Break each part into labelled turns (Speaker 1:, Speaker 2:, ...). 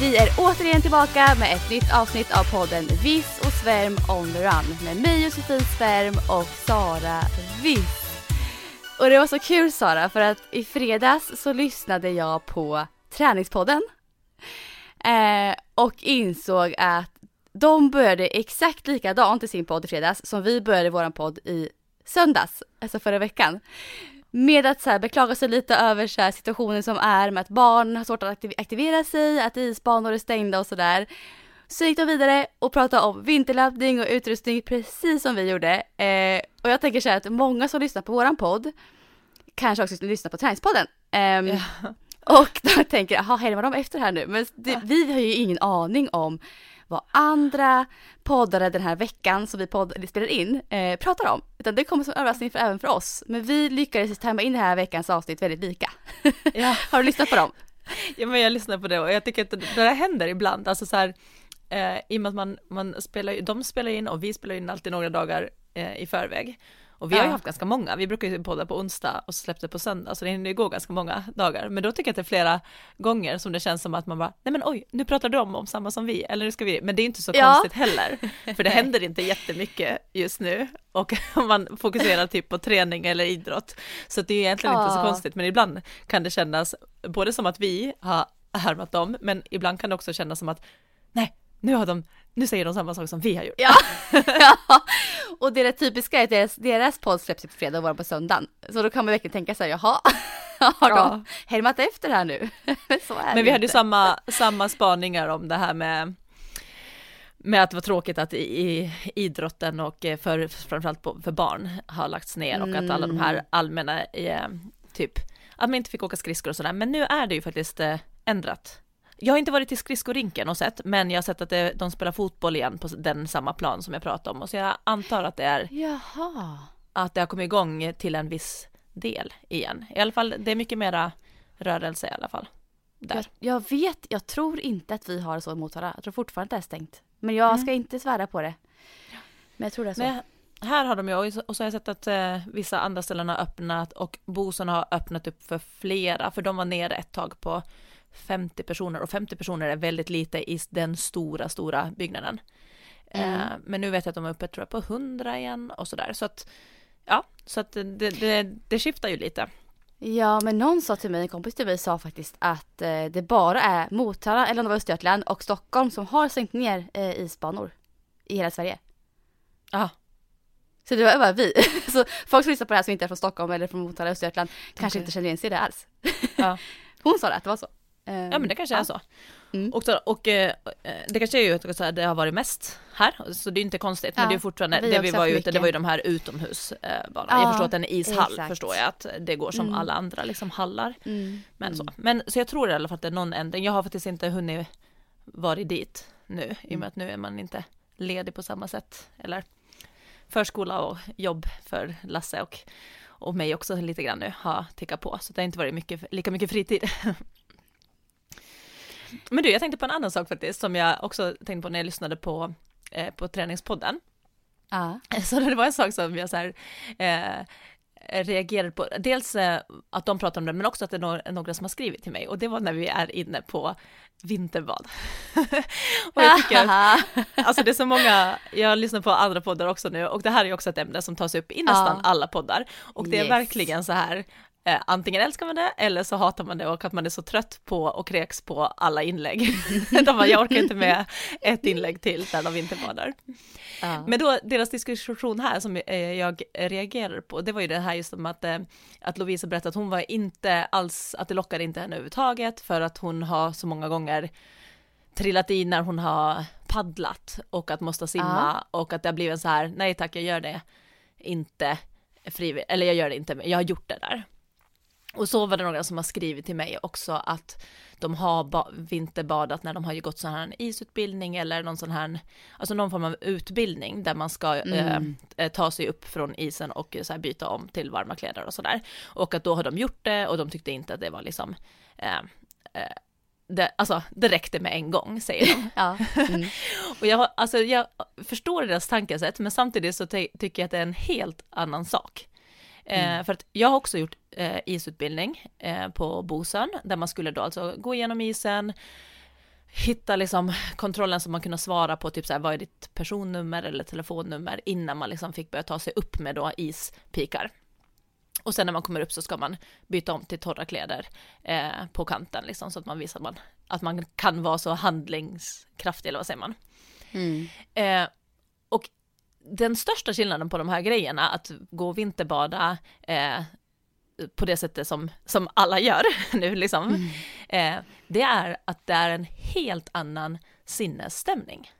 Speaker 1: Vi är återigen tillbaka med ett nytt avsnitt av podden Viss och Svärm on the run med mig Josefin Svärm och Sara Viss. Och det var så kul Sara för att i fredags så lyssnade jag på Träningspodden eh, och insåg att de började exakt likadant i sin podd i fredags som vi började våran podd i söndags, alltså förra veckan. Med att så här, beklaga sig lite över så här, situationen som är med att barn har svårt att aktivera sig, att isbanor är stängda och sådär. Så gick de vidare och pratade om vinterlöpning och utrustning precis som vi gjorde. Eh, och jag tänker så här att många som lyssnar på våran podd kanske också lyssnar på träningspodden. Eh. Och då tänker, jaha, härmar de efter här nu? Men det, vi har ju ingen aning om vad andra poddare den här veckan som vi podd, spelar in eh, pratar om. Utan det kommer som överraskning för, även för oss. Men vi lyckades tajma in det här veckans avsnitt väldigt lika. Ja. har du lyssnat på dem?
Speaker 2: Ja men jag lyssnar på det och jag tycker att det, det där händer ibland. Alltså så här, eh, i och med att man, man spelar, de spelar in och vi spelar in alltid några dagar eh, i förväg. Och vi har ju haft ganska många, vi brukar ju podda på onsdag och släppte på söndag, så det hinner ju gå ganska många dagar. Men då tycker jag att det är flera gånger som det känns som att man bara, nej men oj, nu pratar de om samma som vi, eller nu ska vi, men det är inte så ja. konstigt heller, för det händer inte jättemycket just nu, och man fokuserar typ på träning eller idrott, så det är egentligen ja. inte så konstigt, men ibland kan det kännas både som att vi har härmat dem, men ibland kan det också kännas som att, nu har de, nu säger de samma sak som vi har gjort.
Speaker 1: Ja, ja. och det är det typiska är att deras, deras podd släpps på fredag och vår på söndagen. Så då kan man verkligen tänka sig, jaha, har ja. de härmat efter här nu?
Speaker 2: Så är Men vi hade ju samma, samma spaningar om det här med med att det var tråkigt att i, i idrotten och för, framförallt på, för barn har lagts ner och att alla de här mm. allmänna, eh, typ, att man inte fick åka skridskor och sådär, men nu är det ju faktiskt eh, ändrat jag har inte varit till skridskorinken och sett, men jag har sett att det, de spelar fotboll igen på den samma plan som jag pratade om. Och så jag antar att det är
Speaker 1: Jaha.
Speaker 2: att det har kommit igång till en viss del igen. I alla fall, det är mycket mera rörelse i alla fall. Där.
Speaker 1: Jag, jag vet, jag tror inte att vi har så i Motala. Jag tror fortfarande att det är stängt. Men jag mm. ska inte svära på det. Men jag tror det är så. Men
Speaker 2: här har de ju, och så har jag sett att eh, vissa andra ställen har öppnat och Bosön har öppnat upp för flera, för de var nere ett tag på 50 personer och 50 personer är väldigt lite i den stora, stora byggnaden. Mm. Eh, men nu vet jag att de är uppe tror jag, på 100 igen och sådär. Så att, ja, så att det, det, det skiftar ju lite.
Speaker 1: Ja, men någon sa till mig, en kompis till mig sa faktiskt att eh, det bara är Motala, eller om det var Östergötland och Stockholm som har sänkt ner eh, isbanor i hela Sverige.
Speaker 2: Ja.
Speaker 1: Så det var bara vi. Så folk som lyssnar på det här som inte är från Stockholm eller från Motala, Östergötland kanske okay. inte känner igen sig i det alls. Ja. Hon sa det, att det var så.
Speaker 2: Ja men det kanske ja. är så. Mm. Och, så, och eh, det kanske är ju att det har varit mest här, så det är inte konstigt. Ja. Men det är fortfarande, vi det vi var ute, det var ju de här utomhusbanorna. Ja, jag förstår att en ishall exakt. förstår jag att det går som mm. alla andra liksom hallar. Mm. Men, så. Mm. men så jag tror i alla fall att det är någon ändring. Jag har faktiskt inte hunnit vara dit nu, i och med mm. att nu är man inte ledig på samma sätt. Eller förskola och jobb för Lasse och, och mig också lite grann nu har tickat på. Så det har inte varit mycket, lika mycket fritid. Men du, jag tänkte på en annan sak faktiskt, som jag också tänkte på när jag lyssnade på, eh, på träningspodden. Ja. Så det var en sak som jag så här, eh, reagerade på, dels eh, att de pratar om det, men också att det är några som har skrivit till mig, och det var när vi är inne på vinterbad. och jag tycker, att, alltså det är så många, jag lyssnar på andra poddar också nu, och det här är också ett ämne som tas upp i nästan ja. alla poddar, och det är yes. verkligen så här, eh, antingen älskar man det eller så hatar man det och att man är så trött på och kräks på alla inlägg. jag orkar inte med ett inlägg till där de vinterbadar. Uh. Men då deras diskussion här som eh, jag reagerar på, det var ju det här just om att, eh, att Lovisa berättade att hon var inte alls, att det lockade inte henne överhuvudtaget för att hon har så många gånger trillat i när hon har paddlat och att måste simma uh. och att det har blivit så här, nej tack jag gör det inte frivilligt, eller jag gör det inte, men jag har gjort det där. Och så var det några som har skrivit till mig också att de har vinterbadat när de har ju gått sån här isutbildning eller någon sån här, alltså någon form av utbildning där man ska mm. eh, eh ta sig upp från isen och så här, byta om till varma kläder och sådär. Och att då har de gjort det och de tyckte inte att det var liksom eh, eh det, alltså, det räckte med en gång, säger de. ja. Mm. och jag, alltså, jag förstår deras tankesätt, men samtidigt så tycker jag att det är en helt annan sak. Eh, mm. för att jag har också gjort eh, isutbildning eh, på Bosön, där man skulle då alltså gå igenom isen, hitta liksom kontrollen som man kunde svara på, typ så här, vad är ditt personnummer eller telefonnummer, innan man liksom fick börja ta sig upp med då ispikar. Och sen när man kommer upp så ska man byta om till torra kläder eh, på kanten, liksom, så att man visar att man, att man kan vara så handlingskraftig, eller vad säger man? Mm. Eh, och den största skillnaden på de här grejerna, att gå och vinterbada eh, på det sättet som, som alla gör nu liksom, mm. eh, det är att det är en helt annan sinnesstämning.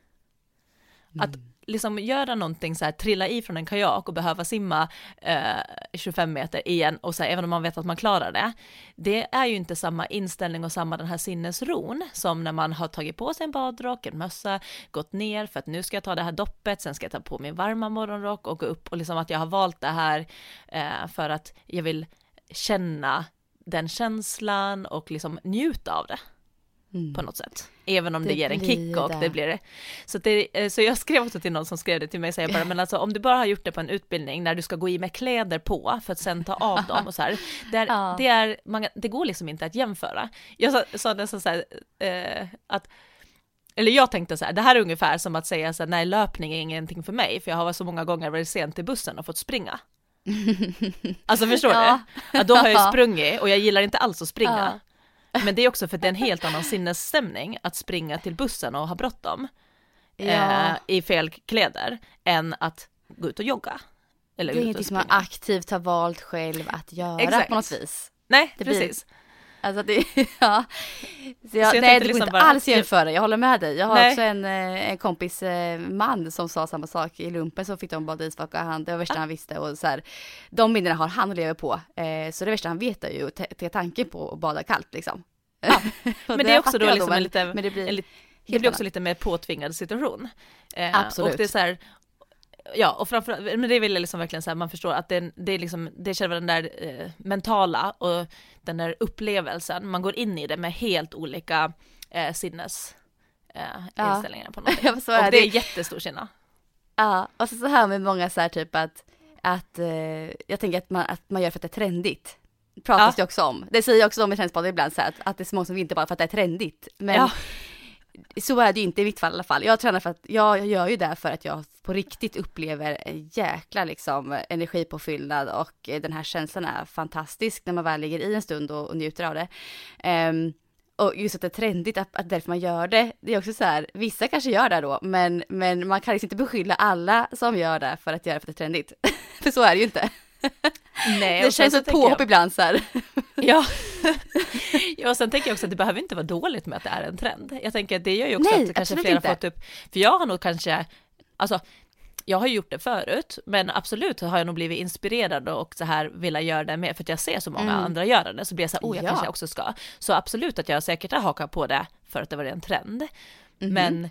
Speaker 2: Mm. Att liksom göra någonting så här, trilla i från en kajak och behöva simma eh, 25 meter igen och så här, även om man vet att man klarar det, det är ju inte samma inställning och samma den här sinnesron som när man har tagit på sig en badrock, en mössa, gått ner för att nu ska jag ta det här doppet, sen ska jag ta på min varma morgonrock och gå upp och liksom att jag har valt det här eh, för att jag vill känna den känslan och liksom njuta av det. Mm. På något sätt. Även om det, det ger en kick och det, det blir det. Så, det. Eh, så jag skrev också till någon som skrev det till mig, så jag bara, men alltså om du bara har gjort det på en utbildning när du ska gå i med kläder på för att sen ta av dem och så här. Det, är, ja. det, är, man, det går liksom inte att jämföra. Jag sa, sa nästan så här, eh, att eller jag tänkte så här, det här är ungefär som att säga så här, nej löpning är ingenting för mig, för jag har så många gånger varit sent till bussen och fått springa. Alltså förstår ja. du? Ja, då har jag sprungit och jag gillar inte alls att springa. Ja. Men det är också för att det är en helt annan sinnesstämning att springa till bussen och ha bråttom ja. eh, i fel kläder än att gå ut och jogga.
Speaker 1: Eller det är ingenting som man aktivt har valt själv att göra Exakt. på något vis.
Speaker 2: Nej, det precis. Blir
Speaker 1: Alltså det, ja. Så jag, så jag nej, det går liksom inte bara, alls jämföra, jag håller med dig. Jag har nej. också en, eh, en kompis eh, man som sa samma sak i lumpen, så fick de bada isvak och han, det var värsta ah. han visste och så här, de minnena har han och lever på. Eh, så det värsta han vet är ju ta tanken på att bada kallt liksom. Ja.
Speaker 2: men det är också då liksom en lite, men det blir, en, det blir också lite mer påtvingad situation.
Speaker 1: Eh, Absolut.
Speaker 2: Och det är så här, ja, och framförallt, men det vill jag liksom verkligen säga, man förstår att det, det är liksom, det är själva den där eh, mentala och den där upplevelsen, man går in i det med helt olika eh, sinnes eh, ja. inställningar på något och det, det är jättestor skillnad.
Speaker 1: Ja, och så, så här med många så här typ att, att eh, jag tänker att man, att man gör för att det är trendigt. Pratas ja. det också om. Det säger jag också om i Trendspodden ibland så här, att, att det är så många som inte bara för att det är trendigt. Men ja så är det ju inte i mitt fall i alla fall. Jag tränar för att, jag gör ju det för att jag på riktigt upplever en jäkla liksom energipåfyllnad och den här känslan är fantastisk när man väl ligger i en stund och, och njuter av det. Um, och just att det är trendigt, att, att därför man gör det, det är också så här, vissa kanske gör det då, men, men man kan liksom inte beskylla alla som gör det för att göra det för att det är trendigt. för så är det ju inte. Nej, det känns som ett påhopp jag... ibland så här.
Speaker 2: Ja. ja, och sen tänker jag också att det behöver inte vara dåligt med att det är en trend. Jag tänker att det gör ju också Nej, att kanske flera inte. fått upp, för jag har nog kanske, alltså jag har gjort det förut, men absolut har jag nog blivit inspirerad och så här vilja göra det med, för att jag ser så många mm. andra göra det, så blir jag så här, oh jag ja. kanske också ska. Så absolut att jag säkert har hakat på det för att det var en trend. Mm. Men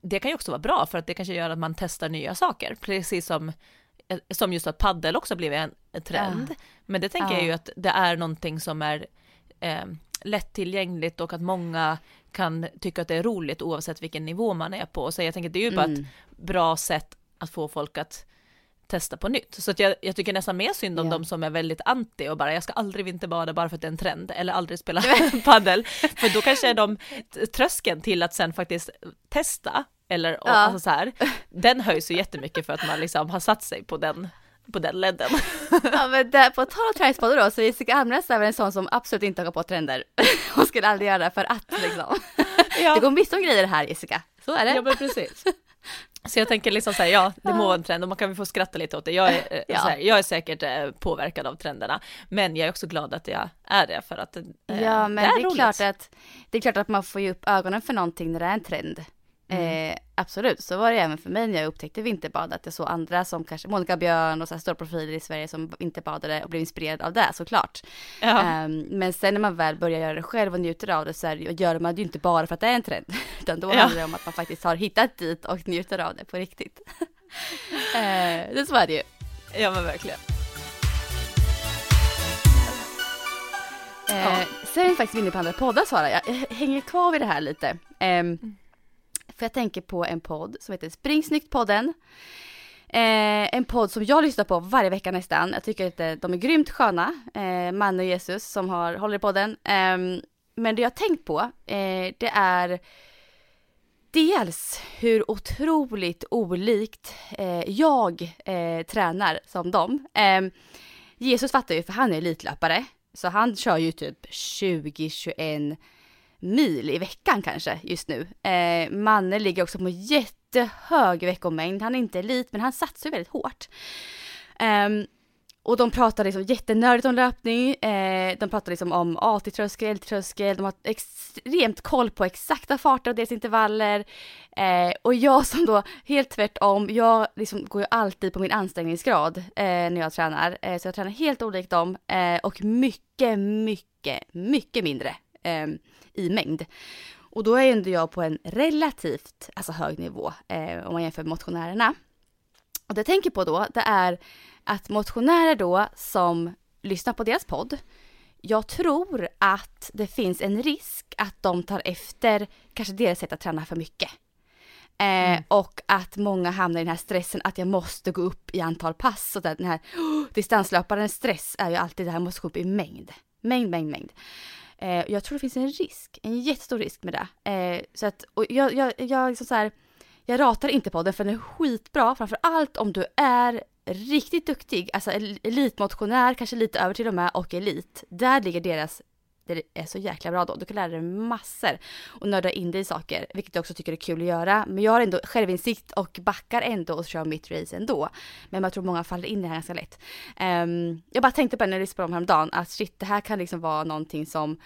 Speaker 2: det kan ju också vara bra, för att det kanske gör att man testar nya saker, precis som som just att paddel också en, en trend. Ja. Men det tänker ja. jag ju att det är någonting som är eh, lättillgängligt och att många kan tycka att det är roligt oavsett vilken nivå man är på. Så jag tänker att det är ju bara mm. ett bra sätt att få folk att testa på nytt. Så att jag, jag tycker nästan mer synd om yeah. de som är väldigt anti och bara jag ska aldrig vinterbada bara för att det är en trend eller aldrig spela paddel. För då kanske är de tröskeln till att sen faktiskt testa eller ja. alltså så här, den höjs ju jättemycket för att man liksom har satt sig på den på den ledden.
Speaker 1: ja men där, på tal om träningspoddar då, så Jessica Almnäs är väl en sån som absolut inte har på trender. Hon skulle aldrig göra det för att liksom. Ja. Det går missar om grejer här Jessica, så är det.
Speaker 2: Ja men precis. Så jag tänker liksom såhär, ja det må vara en trend och man kan väl få skratta lite åt det. Jag är, eh, ja. här, jag är säkert eh, påverkad av trenderna, men jag är också glad att jag är det för att eh,
Speaker 1: Ja men det är, det är klart att det är klart att man får ju upp ögonen för någonting när det är en trend. Mm. Eh, absolut, så var det även för mig när jag upptäckte vinterbad, att jag såg andra som kanske Monica Björn och så här stora profiler i Sverige som vinterbadade och blev inspirerad av det såklart. Ja. Eh, men sen när man väl börjar göra det själv och njuter av det så är, gör man det ju inte bara för att det är en trend, utan då ja. handlar det om att man faktiskt har hittat dit och njuter av det på riktigt. eh, det så är det ju.
Speaker 2: Ja men verkligen.
Speaker 1: Eh, ja. Sen är jag faktiskt inne på andra poddar Sara, jag hänger kvar vid det här lite. Eh, mm. För jag tänker på en podd som heter Spring podden Eh, en podd som jag lyssnar på varje vecka nästan. Jag tycker att eh, de är grymt sköna. Eh, Man och Jesus som har, håller i podden. Eh, men det jag har tänkt på, eh, det är dels hur otroligt olikt eh, jag eh, tränar som dem. Ehm, Jesus fattar ju, för han är elitlöpare. Så han kör ju typ 20-21 mil i veckan kanske just nu. Eh, Manne ligger också på jättehög veckomängd. Han är inte elit men han satsar väldigt hårt. Eh, och de pratar liksom jättenördigt om löpning, eh, de pratar liksom om AT-tröskel, LT-tröskel, de har extremt koll på exakta farter och deras intervaller. Eh, och jag som då helt tvärtom, jag liksom går ju alltid på min ansträngningsgrad eh, när jag tränar. Eh, så jag tränar helt olikt dem eh, och mycket, mycket, mycket mindre ehm, i mängd. Och då är ändå jag på en relativt alltså hög nivå eh, om man jämför med motionärerna. Och det jag tänker på då, det är att motionärer då som lyssnar på deras podd, jag tror att det finns en risk att de tar efter kanske deras sätt att träna för mycket. Eh, mm. Och att många hamnar i den här stressen att jag måste gå upp i antal pass. Och den här oh, distanslöparens stress är ju alltid det här, måste gå upp i mängd. Mängd, mängd, mängd. Eh, jag tror det finns en risk, en jättestor risk med det. Eh, så att, och jag, jag, jag, liksom så här, jag ratar inte podden för den är skitbra, framför allt om du är riktigt duktig, alltså elitmotionär, kanske lite över till och med, och elit. Där ligger deras det är så jäkla bra då. Du kan lära dig massor och nörda in dig i saker, vilket jag också tycker är kul att göra. Men jag har ändå självinsikt och backar ändå och kör mitt race ändå. Men jag tror många faller in i det här ganska lätt. Um, jag bara tänkte på det när jag lyssnade på dem häromdagen, att shit, det här kan liksom vara någonting som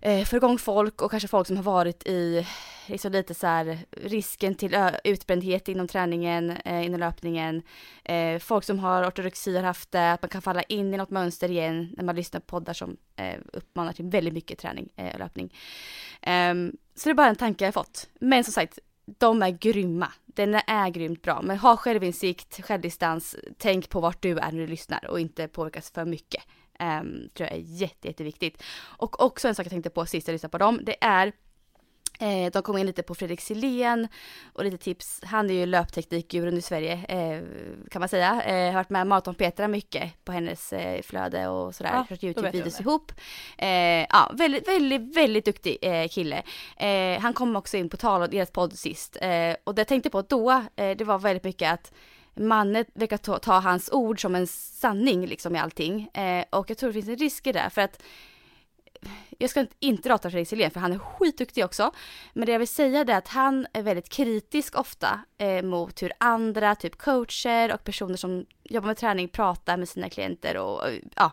Speaker 1: eh, få igång folk och kanske folk som har varit i liksom lite så här risken till utbrändhet inom träningen, eh, inom löpningen. Eh, folk som har ortorexi har haft det, att man kan falla in i något mönster igen när man lyssnar på poddar som eh, uppmanar till väldigt mycket träning eh, och eh, löpning. Ehm, så det är bara en tanke jag fått. Men som sagt, de är grymma. Den är grymt bra. Men ha självinsikt, självdistans, tänk på vart du är när du lyssnar och inte påverkas för mycket. Um, tror jag är jätte, jätteviktigt. Och också en sak jag tänkte på sist jag lyssnade på dem, det är Eh, de kom in lite på Fredrik Silén och lite tips. Han är ju löpteknikgurun i Sverige eh, kan man säga. Eh, har varit med Maraton Petra mycket på hennes eh, flöde och sådär. Ja, Kört Youtube-videos ihop. Eh, ja, väldigt, väldigt, väldigt duktig eh, kille. Eh, han kom också in på tal och deras podd sist. och det jag tänkte på då, det var väldigt mycket att mannen verkar ta, ta, hans ord som en sanning liksom i allting. Eh, och jag tror det finns en risk i det för att jag ska inte rata Fredrik Silén för han är skitduktig också. Men det jag vill säga är att han är väldigt kritisk ofta eh, mot hur andra, typ coacher och personer som jobbar med träning pratar med sina klienter och ja,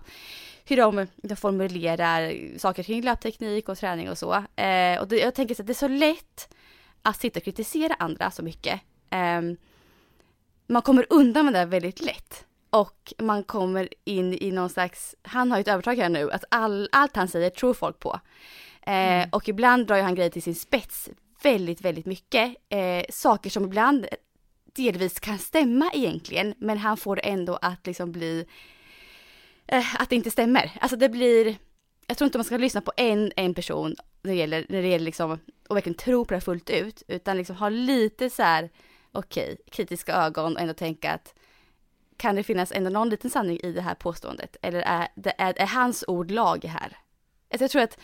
Speaker 1: hur de, de formulerar saker kring löpteknik och träning och så. Eh, och det, jag tänker så att det är så lätt att sitta och kritisera andra så mycket. Eh, man kommer undan med det väldigt lätt. Och man kommer in i någon slags, han har ju ett övertag här nu, att all, allt han säger tror folk på. Eh, mm. Och ibland drar ju han grejer till sin spets väldigt, väldigt mycket. Eh, saker som ibland delvis kan stämma egentligen, men han får ändå att liksom bli, eh, att det inte stämmer. Alltså det blir, jag tror inte man ska lyssna på en, en person när det gäller, när det gäller liksom, och verkligen tro på det fullt ut, utan liksom ha lite så här, okej, okay, kritiska ögon och ändå tänka att kan det finnas ändå någon liten sanning i det här påståendet? Eller är, det, är, är hans ord lag här? Alltså jag tror att,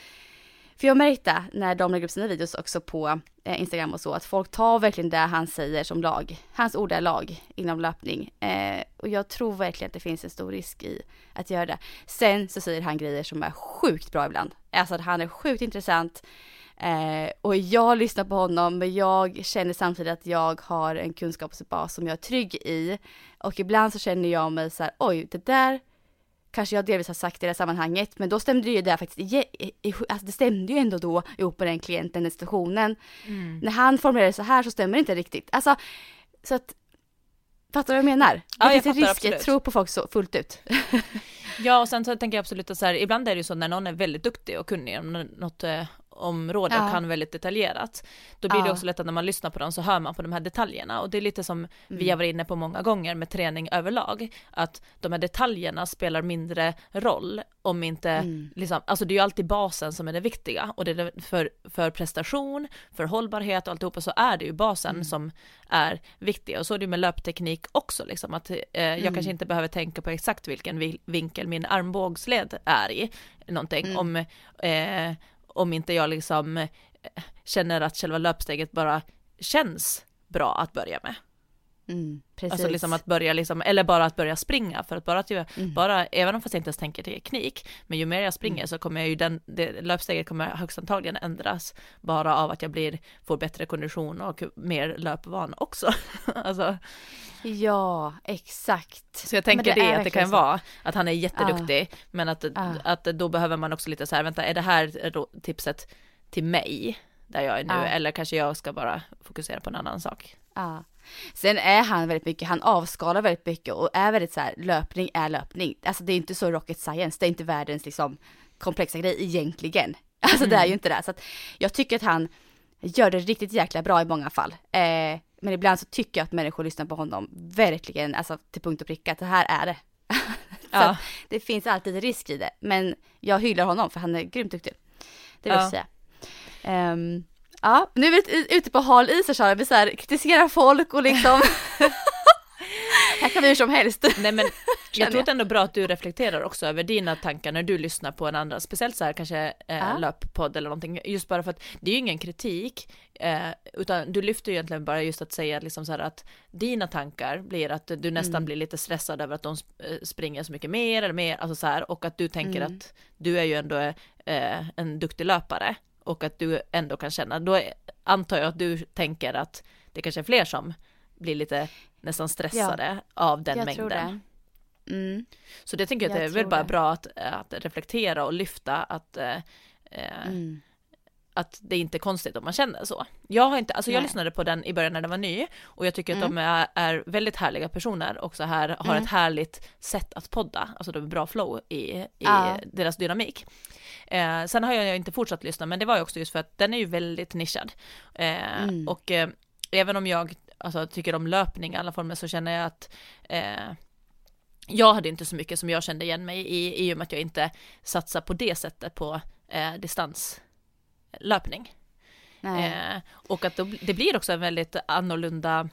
Speaker 1: för jag märkte när de lägger upp sina videos också på eh, Instagram och så, att folk tar verkligen det han säger som lag. Hans ord är lag inom löpning. Eh, och jag tror verkligen att det finns en stor risk i att göra det. Sen så säger han grejer som är sjukt bra ibland. Alltså att han är sjukt intressant. Eh, och jag lyssnar på honom men jag känner samtidigt att jag har en kunskapsbas som jag är trygg i. Och ibland så känner jag mig så här, oj det där kanske jag delvis har sagt i det här sammanhanget, men då stämde det ju där faktiskt, alltså det stämde ju ändå då ihop med den klienten, den situationen. Mm. När han formulerar det så här så stämmer det inte riktigt. Alltså, så att, fattar du vad jag menar? Det
Speaker 2: ja,
Speaker 1: finns en risk att tro på folk så fullt ut.
Speaker 2: ja, och sen så tänker jag absolut att så här, ibland är det ju så när någon är väldigt duktig och kunnig om något eh, område ja. och kan väldigt detaljerat. Då blir ja. det också lätt att när man lyssnar på dem så hör man på de här detaljerna och det är lite som mm. vi har varit inne på många gånger med träning överlag, att de här detaljerna spelar mindre roll om inte, mm. liksom, alltså det är ju alltid basen som är det viktiga och det är för, för prestation, för hållbarhet och alltihopa så är det ju basen mm. som är viktig och så är det ju med löpteknik också liksom att eh, jag mm. kanske inte behöver tänka på exakt vilken vinkel min armbågsled är i någonting mm. om eh, om inte jag liksom eh, känner att själva löpsteget bara känns bra att börja med. Mm, alltså liksom att börja liksom, eller bara att börja springa för att bara att jag, mm. bara, även om jag inte ens tänker teknik, men ju mer jag springer mm. så kommer jag ju den, det, löpsteget kommer högst antagligen ändras bara av att jag blir, får bättre kondition och mer löpvan också. alltså.
Speaker 1: Ja, exakt.
Speaker 2: Så jag tänker det, det att det kan så. vara att han är jätteduktig, ah. men att, ah. att då behöver man också lite så här, vänta, är det här tipset till mig? där jag är nu, ah. eller kanske jag ska bara fokusera på en annan sak.
Speaker 1: Ja. Sen är han väldigt mycket, han avskalar väldigt mycket och är väldigt så här, löpning är löpning. Alltså det är inte så rocket science, det är inte världens liksom komplexa grej egentligen. Alltså mm. det är ju inte det. Så att jag tycker att han gör det riktigt jäkla bra i många fall. Eh, men ibland så tycker jag att människor lyssnar på honom verkligen, alltså till punkt och pricka, att det här är det. ja. det finns alltid risk i det, men jag hyllar honom för han är grymt duktig. Det vill ja. jag säga. Um, ja, nu är vi ute på hal is här Sara, vi så här, kritiserar folk och liksom Här kan vi hur som helst.
Speaker 2: Nej men jag tror att det är ändå bra att du reflekterar också över dina tankar när du lyssnar på en annan, speciellt så här kanske eh, löppodd eller någonting, just bara för att det är ju ingen kritik, eh, utan du lyfter ju egentligen bara just att säga liksom så här att dina tankar blir att du nästan mm. blir lite stressad över att de eh, springer så mycket mer eller mer, alltså så här, och att du tänker mm. att du är ju ändå eh, en duktig löpare och att du ändå kan känna, då antar jag att du tänker att det kanske är fler som blir lite nästan stressade ja, av den mängden. Det. Mm. Så det tänker jag att jag det är väl bara det. bra att, att reflektera och lyfta att eh, eh, mm. Att det inte är konstigt om man känner så. Jag har inte, alltså jag lyssnade på den i början när den var ny och jag tycker att mm. de är, är, väldigt härliga personer och så här har mm. ett härligt sätt att podda, alltså de är bra flow i, i ja. deras dynamik. Eh, sen har jag inte fortsatt lyssna, men det var ju också just för att den är ju väldigt nischad. Eh, mm. Och eh, även om jag alltså, tycker om löpning i alla former så känner jag att eh, jag hade inte så mycket som jag kände igen mig i, i och med att jag inte satsar på det sättet på eh, distanslöpning. Eh, och att det blir också en väldigt annorlunda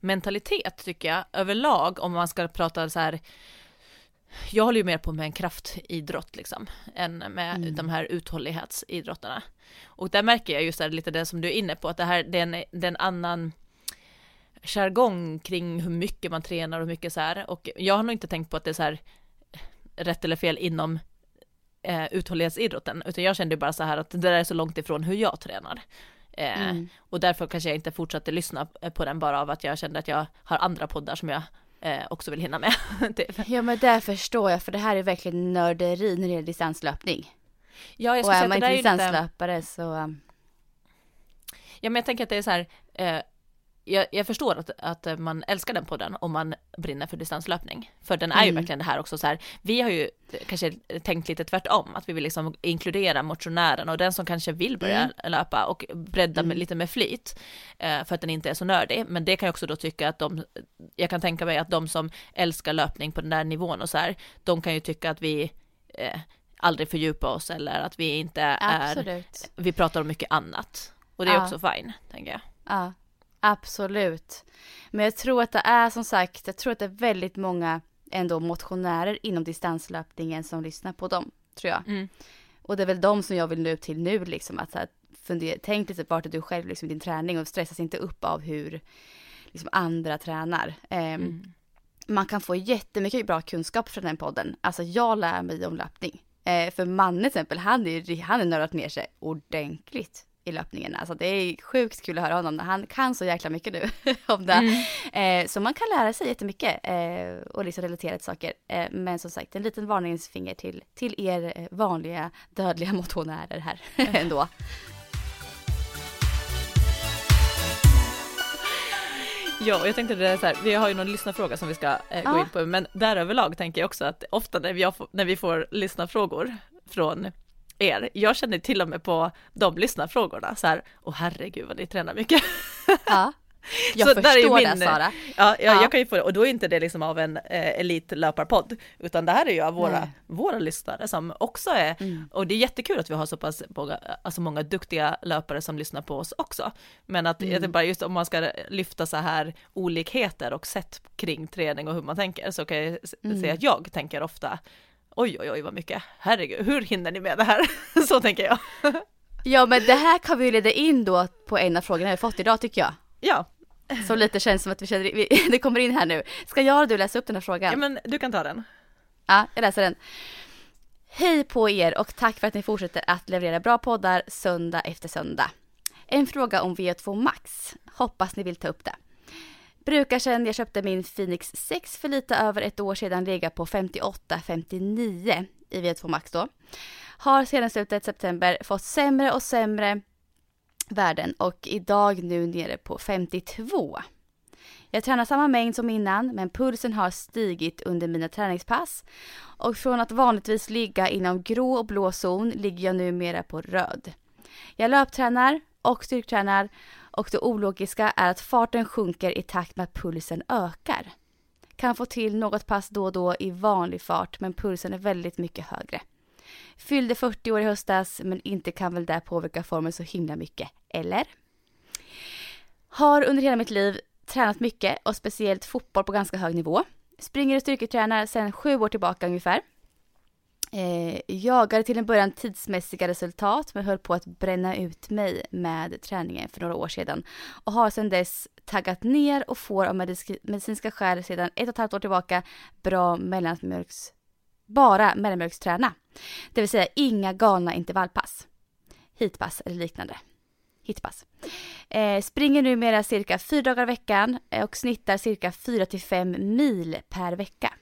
Speaker 2: mentalitet tycker jag överlag om man ska prata så här jag håller ju mer på med en kraftidrott liksom, än med mm. de här uthållighetsidrotterna. Och där märker jag just det, lite det som du är inne på, att det här det är en, det är en annan jargong kring hur mycket man tränar och mycket så här. Och jag har nog inte tänkt på att det är så här rätt eller fel inom eh, uthållighetsidrotten, utan jag kände bara så här att det där är så långt ifrån hur jag tränar. Eh, mm. Och därför kanske jag inte fortsatte lyssna på den bara av att jag kände att jag har andra poddar som jag eh, också vill hinna med.
Speaker 1: Typ. Ja men det förstår jag för det här är verkligen nörderi när det gäller distanslöpning.
Speaker 2: Ja, jag
Speaker 1: och är man inte distanslöpare lite... så... Um,
Speaker 2: ja men jag tänker att det är så här, eh, jag, jag, förstår att, att man älskar den podden om man brinner för distanslöpning. För den är mm. ju verkligen det här också så här, vi har ju kanske tänkt lite tvärtom, att vi vill liksom inkludera motionären och den som kanske vill börja mm. löpa och bredda mm. med, lite med flit, eh, för att den inte är så nördig. Men det kan jag också då tycka att de, jag kan tänka mig att de som älskar löpning på den där nivån och så här, de kan ju tycka att vi eh, aldrig fördjupar oss eller att vi inte är, Absolut. vi pratar om mycket annat. Och det är ja. också fine, tänker jag.
Speaker 1: Ja. Absolut. Men jag tror att det är som sagt, jag tror att det är väldigt många ändå motionärer inom distanslöpningen som lyssnar på dem, tror jag. Mm. Och det är väl de som jag vill nå ut till nu liksom, att så här, fundera, tänk lite vart är du själv liksom din träning och stressas inte upp av hur liksom, andra tränar. Um, mm. Man kan få jättemycket bra kunskap från den podden. Alltså jag lär mig om löpning. Uh, för Manne till exempel, han är, han är nördat ner sig ordentligt i löpningen. Alltså det är sjukt kul att höra honom. Han kan så jäkla mycket nu om det. Mm. Eh, så man kan lära sig jättemycket eh, och liksom relatera till saker. Eh, men som sagt, en liten varningsfinger till, till er eh, vanliga dödliga motionärer här ändå.
Speaker 2: Ja, jag tänkte det är så här, vi har ju någon lyssnarfråga som vi ska eh, gå ja. in på, men där överlag tänker jag också att ofta när vi, får, när vi får lyssnarfrågor från er, jag känner till och med på de lyssnarfrågorna så här, åh herregud vad ni tränar mycket.
Speaker 1: Ja. Jag så förstår min, det Sara.
Speaker 2: Ja, ja, ja, jag kan ju få det, och då är inte det liksom av en eh, elitlöparpodd, utan det här är ju av våra, våra lyssnare som också är, mm. och det är jättekul att vi har så pass många, alltså många duktiga löpare som lyssnar på oss också. Men att mm. det bara just om man ska lyfta så här olikheter och sätt kring träning och hur man tänker, så kan jag mm. säga att jag tänker ofta, oj oj oj vad mycket, herregud, hur hinner ni med det här? så tänker jag.
Speaker 1: ja men det här kan vi leda in då på en av frågorna vi fått idag tycker jag.
Speaker 2: Ja.
Speaker 1: Så lite känns som att vi känner, det kommer in här nu. Ska jag och du läsa upp den här frågan?
Speaker 2: Ja men du kan ta den.
Speaker 1: Ja, jag läser den. Hej på er och tack för att ni fortsätter att leverera bra poddar söndag efter söndag. En fråga om VO2 Max. Hoppas ni vill ta upp det. Brukar sedan jag köpte min Phoenix 6 för lite över ett år sedan ligga på 58-59 i V2 Max då. Har sedan slutet september fått sämre och sämre värden och idag nu nere på 52. Jag tränar samma mängd som innan men pulsen har stigit under mina träningspass och från att vanligtvis ligga inom grå och blå zon ligger jag numera på röd. Jag löptränar och styrktränar och det ologiska är att farten sjunker i takt med att pulsen ökar. Kan få till något pass då och då i vanlig fart men pulsen är väldigt mycket högre. Fyllde 40 år i höstas men inte kan väl det påverka formen så himla mycket, eller? Har under hela mitt liv tränat mycket och speciellt fotboll på ganska hög nivå. Springer och styrketränar sedan sju år tillbaka ungefär. Eh, jagade till en början tidsmässiga resultat men höll på att bränna ut mig med träningen för några år sedan och har sedan dess taggat ner och får av medicinska skäl sedan ett och ett halvt år tillbaka bra mellanmjölks bara mellanmjölksträna. Det vill säga inga galna intervallpass. Hitpass eller liknande. Hitpass. Eh, springer numera cirka fyra dagar i veckan eh, och snittar cirka 4 till 5 mil per vecka.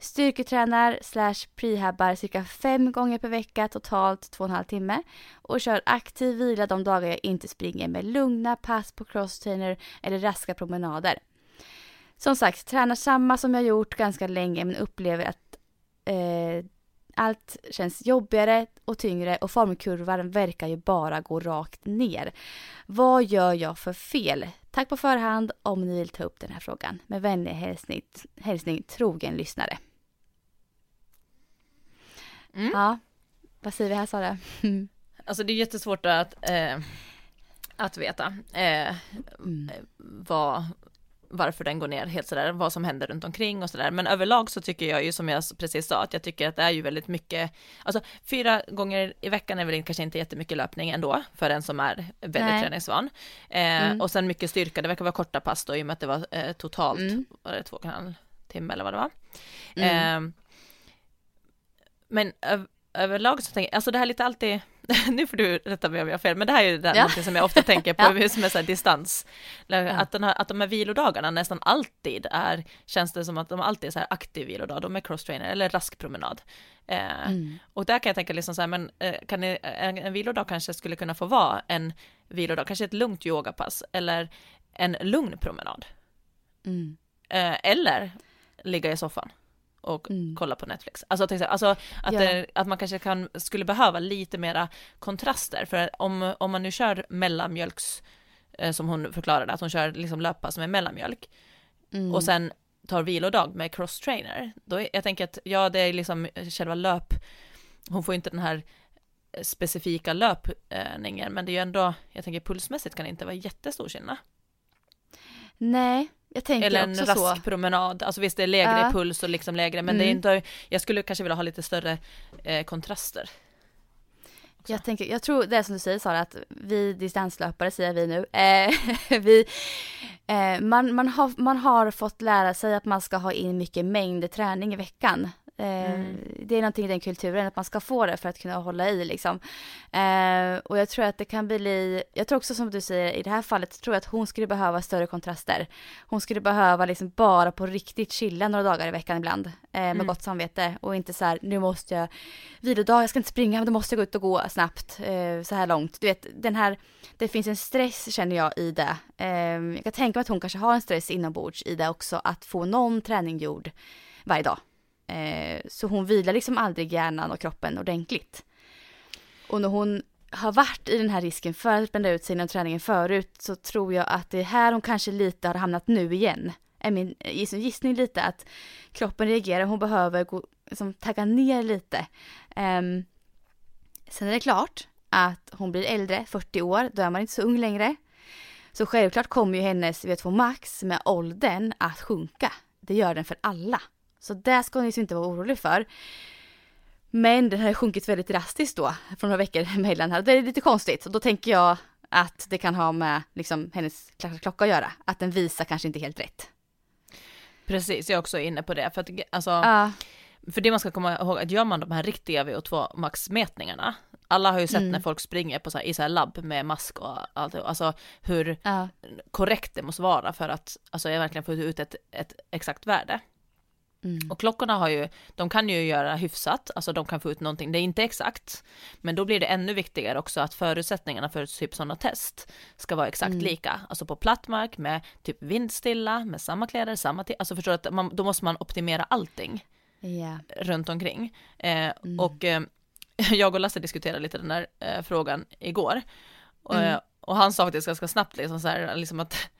Speaker 1: Styrketränar slash prehabbar cirka fem gånger per vecka, totalt två och en halv timme. Och kör aktiv vila de dagar jag inte springer med lugna pass på crosstrainer eller raska promenader. Som sagt, tränar samma som jag gjort ganska länge men upplever att eh, allt känns jobbigare och tyngre och formkurvan verkar ju bara gå rakt ner. Vad gör jag för fel? Tack på förhand om ni vill ta upp den här frågan. Med vänlig hälsning, hälsning trogen lyssnare. Mm. Ja, vad säger vi här Sara?
Speaker 2: alltså det är jättesvårt att, eh, att veta eh, mm. vad, varför den går ner helt sådär, vad som händer runt omkring och sådär. Men överlag så tycker jag ju som jag precis sa att jag tycker att det är ju väldigt mycket, alltså fyra gånger i veckan är väl kanske inte jättemycket löpning ändå för en som är väldigt Nej. träningsvan. Eh, mm. Och sen mycket styrka, det verkar vara korta pass då i och med att det var eh, totalt, mm. var det två och en halv timme eller vad det var. Mm. Eh, men överlag så tänker jag, alltså det här är lite alltid, nu får du rätta mig om jag har fel, men det här är ju det ja. som jag ofta tänker på, ja. som är så distans. Att, den här, att de här vilodagarna nästan alltid är, känns det som att de alltid är så här aktiv vilodag, de är crosstrainer eller rask promenad. Eh, mm. Och där kan jag tänka liksom så här, men eh, kan ni, en, en vilodag kanske skulle kunna få vara en vilodag, kanske ett lugnt yogapass eller en lugn promenad. Mm. Eh, eller ligga i soffan och mm. kolla på Netflix. Alltså, alltså att, ja. det, att man kanske kan, skulle behöva lite mera kontraster, för om, om man nu kör mellanmjölks, eh, som hon förklarade, att hon kör liksom löppass med mellanmjölk, mm. och sen tar vilodag med cross-trainer, då, jag tänker att, ja det är liksom själva löp, hon får inte den här specifika löpningen, men det är ju ändå, jag tänker pulsmässigt kan det inte vara jättestor skillnad.
Speaker 1: Nej,
Speaker 2: Eller
Speaker 1: en
Speaker 2: rask
Speaker 1: så.
Speaker 2: promenad, alltså visst det är lägre ja. puls och liksom lägre men mm. det är mm. inte, jag skulle kanske vilja ha lite större eh, kontraster.
Speaker 1: Också. Jag tänker, jag tror det är som du säger Sara, att vi distanslöpare säger vi nu, eh, vi, eh, man, man, har, man har fått lära sig att man ska ha in mycket mängd träning i veckan. Eh, mm. Det är någonting i den kulturen att man ska få det för att kunna hålla i liksom. Eh, och jag tror att det kan bli, jag tror också som du säger i det här fallet, tror jag att hon skulle behöva större kontraster. Hon skulle behöva liksom bara på riktigt chilla några dagar i veckan ibland eh, med mm. gott samvete och inte så här, nu måste jag, vilodag, jag ska inte springa, men då måste jag gå ut och gå snabbt eh, så här långt. Du vet, den här, det finns en stress känner jag i det. Eh, jag kan tänka mig att hon kanske har en stress inombords i det också, att få någon träning gjord varje dag. Eh, så hon vilar liksom aldrig hjärnan och kroppen ordentligt. Och när hon har varit i den här risken för att bränna ut sig inom träningen förut så tror jag att det är här hon kanske lite har hamnat nu igen. Är min gissning lite att kroppen reagerar, hon behöver gå, liksom, tagga ner lite. Um, sen är det klart att hon blir äldre, 40 år, då är man inte så ung längre. Så självklart kommer ju hennes VO2 max med åldern att sjunka. Det gör den för alla. Så det ska ju inte vara orolig för. Men den har sjunkit väldigt drastiskt då från några veckor emellan här. Det är lite konstigt och då tänker jag att det kan ha med liksom hennes klocka att göra. Att den visar kanske inte helt rätt.
Speaker 2: Precis, jag är också inne på det. För, att, alltså, uh. för det man ska komma ihåg, att gör man de här riktiga VO2 max-mätningarna, alla har ju sett mm. när folk springer på så här, i så här labb med mask och allt, alltså hur uh. korrekt det måste vara för att alltså, jag verkligen få ut ett, ett exakt värde. Mm. Och klockorna har ju, de kan ju göra hyfsat, alltså de kan få ut någonting, det är inte exakt, men då blir det ännu viktigare också att förutsättningarna för typ sådana test ska vara exakt mm. lika, alltså på platt mark med typ vindstilla, med samma kläder, samma, alltså förstår du att man, då måste man optimera allting yeah. runt omkring. Eh, mm. Och eh, jag och Lasse diskuterade lite den här eh, frågan igår, och, mm. och han sa faktiskt ganska snabbt liksom så här, liksom att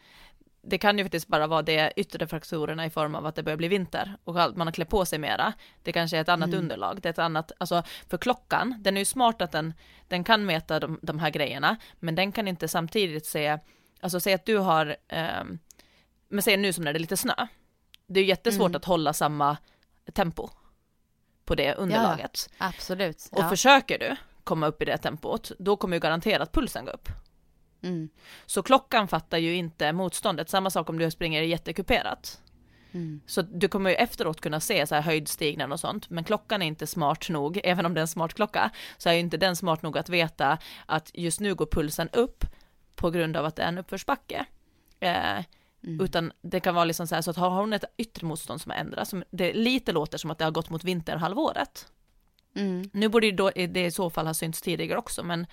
Speaker 2: det kan ju faktiskt bara vara de yttre faktorerna i form av att det börjar bli vinter och att man har klätt på sig mera. Det kanske är ett annat mm. underlag, det är ett annat, alltså för klockan, den är ju smart att den, den kan mäta de, de här grejerna, men den kan inte samtidigt se, alltså säg att du har, eh, men säg nu som när det är lite snö, det är ju jättesvårt mm. att hålla samma tempo på det underlaget.
Speaker 1: Ja, absolut.
Speaker 2: Och försöker du komma upp i det tempot, då kommer ju garanterat pulsen gå upp. Mm. Så klockan fattar ju inte motståndet, samma sak om du springer jättekuperat. Mm. Så du kommer ju efteråt kunna se så här höjdstigningen och sånt, men klockan är inte smart nog, även om det är en smart klocka, så är inte den smart nog att veta att just nu går pulsen upp på grund av att det är en uppförsbacke. Eh, mm. Utan det kan vara liksom så här, så att har hon ett yttre motstånd som har ändrats, som det lite låter som att det har gått mot vinterhalvåret. Mm. Nu borde det, det i så fall ha synts tidigare också, men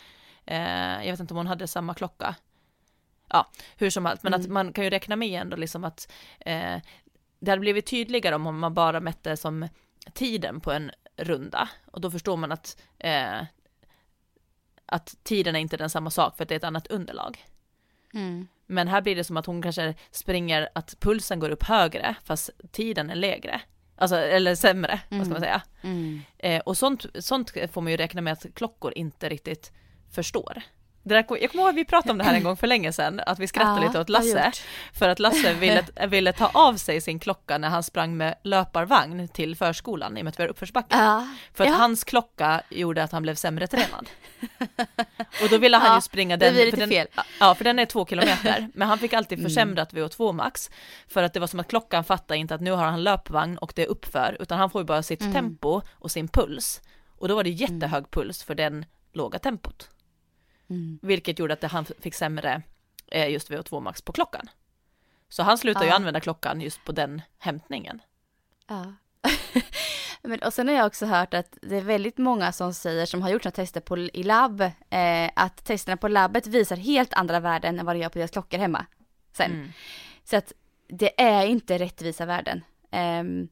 Speaker 2: jag vet inte om hon hade samma klocka. Ja, hur som helst, men mm. att man kan ju räkna med ändå liksom att eh, det hade blivit tydligare om man bara mätte som tiden på en runda och då förstår man att eh, att tiden är inte den samma sak för att det är ett annat underlag. Mm. Men här blir det som att hon kanske springer att pulsen går upp högre fast tiden är lägre. Alltså, eller sämre, mm. vad ska man mm. säga. Mm. Eh, och sånt, sånt får man ju räkna med att klockor inte riktigt förstår. Det där, jag kommer ihåg att vi pratade om det här en gång för länge sedan, att vi skrattade ja, lite åt Lasse, för att Lasse ville, ville ta av sig sin klocka när han sprang med löparvagn till förskolan i och med att vi har uppförsbacke. Ja. För att ja. hans klocka gjorde att han blev sämre tränad. Och då ville han ju springa den,
Speaker 1: för den, fel.
Speaker 2: ja för den är två kilometer, men han fick alltid mm. försämrat mm. VO2 max, för att det var som att klockan fattade inte att nu har han löpvagn och det är uppför, utan han får ju bara sitt mm. tempo och sin puls. Och då var det jättehög puls för den låga tempot. Mm. Vilket gjorde att han fick sämre eh, just VO2 max på klockan. Så han slutade ja. ju använda klockan just på den hämtningen.
Speaker 1: Ja. Men, och sen har jag också hört att det är väldigt många som säger, som har gjort några tester på, i labb, eh, att testerna på labbet visar helt andra värden än vad det gör på deras klockor hemma. Sen. Mm. Så att det är inte rättvisa värden. Um,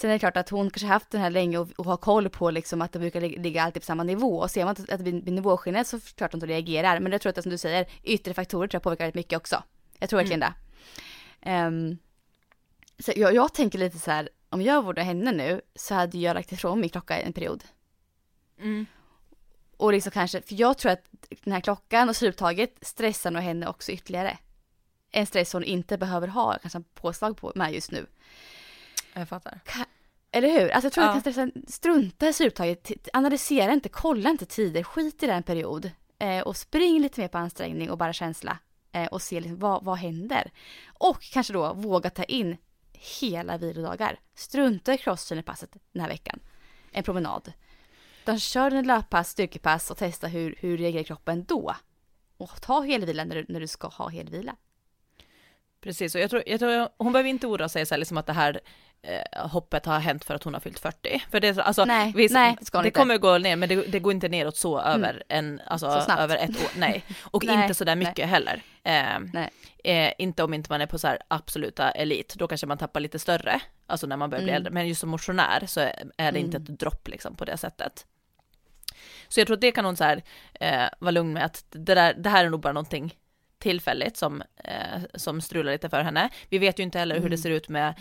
Speaker 1: Sen är det klart att hon kanske haft den här länge och, och har koll på liksom att det brukar ligga alltid på samma nivå. Och ser man att det blir nivåskillnad så klart hon inte reagerar. Men jag tror att det som du säger, yttre faktorer tror jag påverkar väldigt mycket också. Jag tror verkligen mm. det. Um, så jag, jag, tänker lite så här, om jag vore henne nu så hade jag lagt ifrån min klocka en period. Mm. Och liksom kanske, för jag tror att den här klockan och sluttaget stressar nog henne också ytterligare. En stress hon inte behöver ha kanske påslag på med just nu.
Speaker 2: Jag fattar.
Speaker 1: eller hur? Alltså jag tror ja. att jag kan strunta i sluttaget, analysera inte, kolla inte tider, skit i den period. Eh, och spring lite mer på ansträngning och bara känsla. Eh, och se liksom, vad, vad händer. Och kanske då våga ta in hela vilodagar. Strunta i crosstrainerpasset den här veckan. En promenad. De kör en löppass, styrkepass och testa hur, hur reagerar kroppen då. Och ta helvila när du, när du ska ha helvila.
Speaker 2: Precis, och jag tror, jag tror hon behöver inte oroa sig så här, liksom att det här eh, hoppet har hänt för att hon har fyllt 40. För det, alltså,
Speaker 1: nej, visst, nej, det, ska
Speaker 2: det kommer gå ner, men det, det, går inte neråt så mm. över en, alltså över ett år, nej. Och nej, inte så där mycket nej. heller. Eh, eh, inte om inte man är på så absoluta elit, då kanske man tappar lite större, alltså när man börjar bli mm. äldre. Men just som motionär så är det mm. inte ett dropp liksom på det sättet. Så jag tror att det kan hon så här, eh, vara lugn med att det, där, det här är nog bara någonting tillfälligt som, eh, som strular lite för henne. Vi vet ju inte heller mm. hur det mm. ser ut med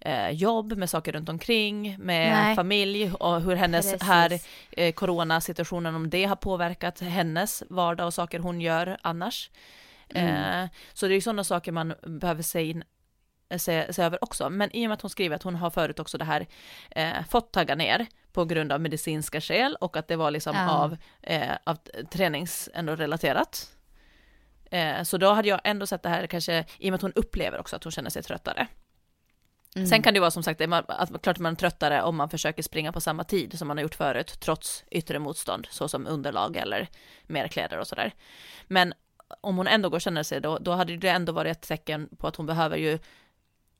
Speaker 2: eh, jobb, med saker runt omkring, med Nej. familj och hur hennes Precis. här eh, coronasituationen, om det har påverkat hennes vardag och saker hon gör annars. Mm. Eh, så det är ju sådana saker man behöver se, in, se, se, över också. Men i och med att hon skriver att hon har förut också det här eh, fått tagga ner på grund av medicinska skäl och att det var liksom ja. av, eh, av tränings ändå relaterat Eh, så då hade jag ändå sett det här kanske, i och med att hon upplever också att hon känner sig tröttare. Mm. Sen kan det vara som sagt, att klart man är tröttare om man försöker springa på samma tid som man har gjort förut, trots yttre motstånd, såsom underlag eller mer kläder och sådär. Men om hon ändå går och känner sig då, då hade det ändå varit ett tecken på att hon behöver ju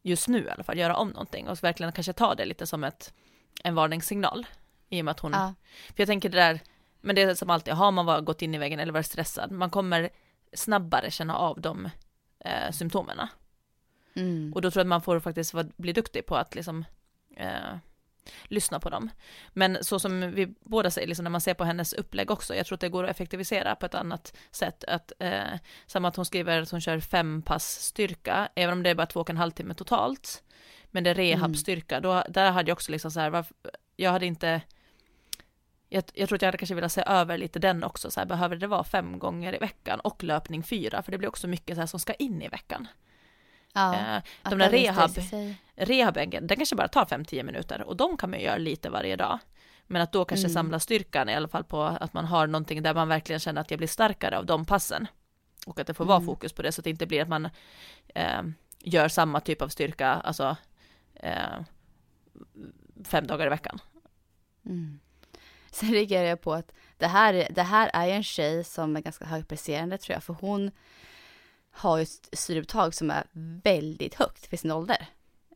Speaker 2: just nu i alla fall göra om någonting och verkligen kanske ta det lite som ett, en varningssignal. I och med att hon, ja. för jag tänker det där, men det är som alltid, har man gått in i väggen eller varit stressad, man kommer snabbare känna av de eh, symptomen. Mm. Och då tror jag att man får faktiskt bli duktig på att liksom eh, lyssna på dem. Men så som vi båda säger, liksom när man ser på hennes upplägg också, jag tror att det går att effektivisera på ett annat sätt. Att, eh, samma att hon skriver att hon kör fem pass styrka, även om det är bara två och en halv timme totalt. Men det är rehabstyrka, mm. då, där hade jag också liksom så här, varför, jag hade inte jag, jag tror att jag hade kanske velat se över lite den också, så här, behöver det vara fem gånger i veckan och löpning fyra, för det blir också mycket så här som ska in i veckan. Ja, eh, de där rehab, rehaben, den kanske bara tar 5-10 minuter och de kan man göra lite varje dag. Men att då kanske mm. samla styrkan i alla fall på att man har någonting där man verkligen känner att jag blir starkare av de passen. Och att det får vara mm. fokus på det så att det inte blir att man eh, gör samma typ av styrka, alltså eh, fem dagar i veckan.
Speaker 1: Mm. Sen reagerar jag på att det här, det här är en tjej som är ganska högpresterande tror jag, för hon har ju ett syreupptag som är väldigt högt för sin ålder.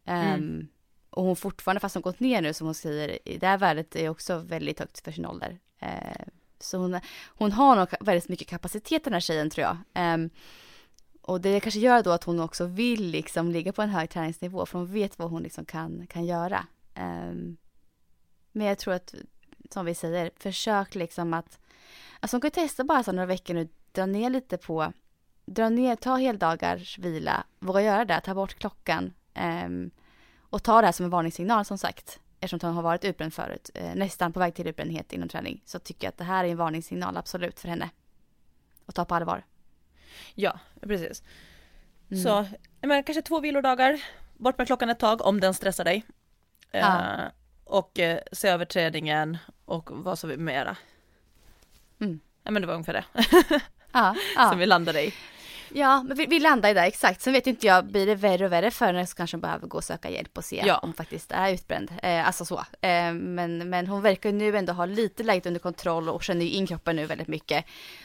Speaker 1: Mm. Um, och hon fortfarande, fast hon gått ner nu som hon säger, det här värdet är också väldigt högt för sin ålder. Uh, så hon, hon har nog väldigt mycket kapacitet den här tjejen tror jag. Um, och det kanske gör då att hon också vill liksom ligga på en hög träningsnivå för hon vet vad hon liksom kan, kan göra. Um, men jag tror att som vi säger, försök liksom att, alltså hon kan testa bara så några veckor nu, dra ner lite på, dra ner, ta heldagars vila, våga göra det, ta bort klockan um, och ta det här som en varningssignal som sagt. Eftersom hon har varit utbränd förut, eh, nästan på väg till utbrändhet inom träning, så tycker jag att det här är en varningssignal absolut för henne. Och ta på allvar.
Speaker 2: Ja, precis. Mm. Så, men kanske två vilodagar, bort med klockan ett tag om den stressar dig. Ja. Uh, och eh, se över träningen och vad som vi mera. Mm. Ja men det var ungefär det. ja, ja. Som vi landade i.
Speaker 1: Ja, men vi, vi landar i det exakt. Sen vet inte jag, blir det värre och värre för henne så kanske hon behöver gå och söka hjälp och se ja. om hon faktiskt är utbränd. Eh, alltså så. Eh, men, men hon verkar nu ändå ha lite läget under kontroll och känner ju in kroppen nu väldigt mycket.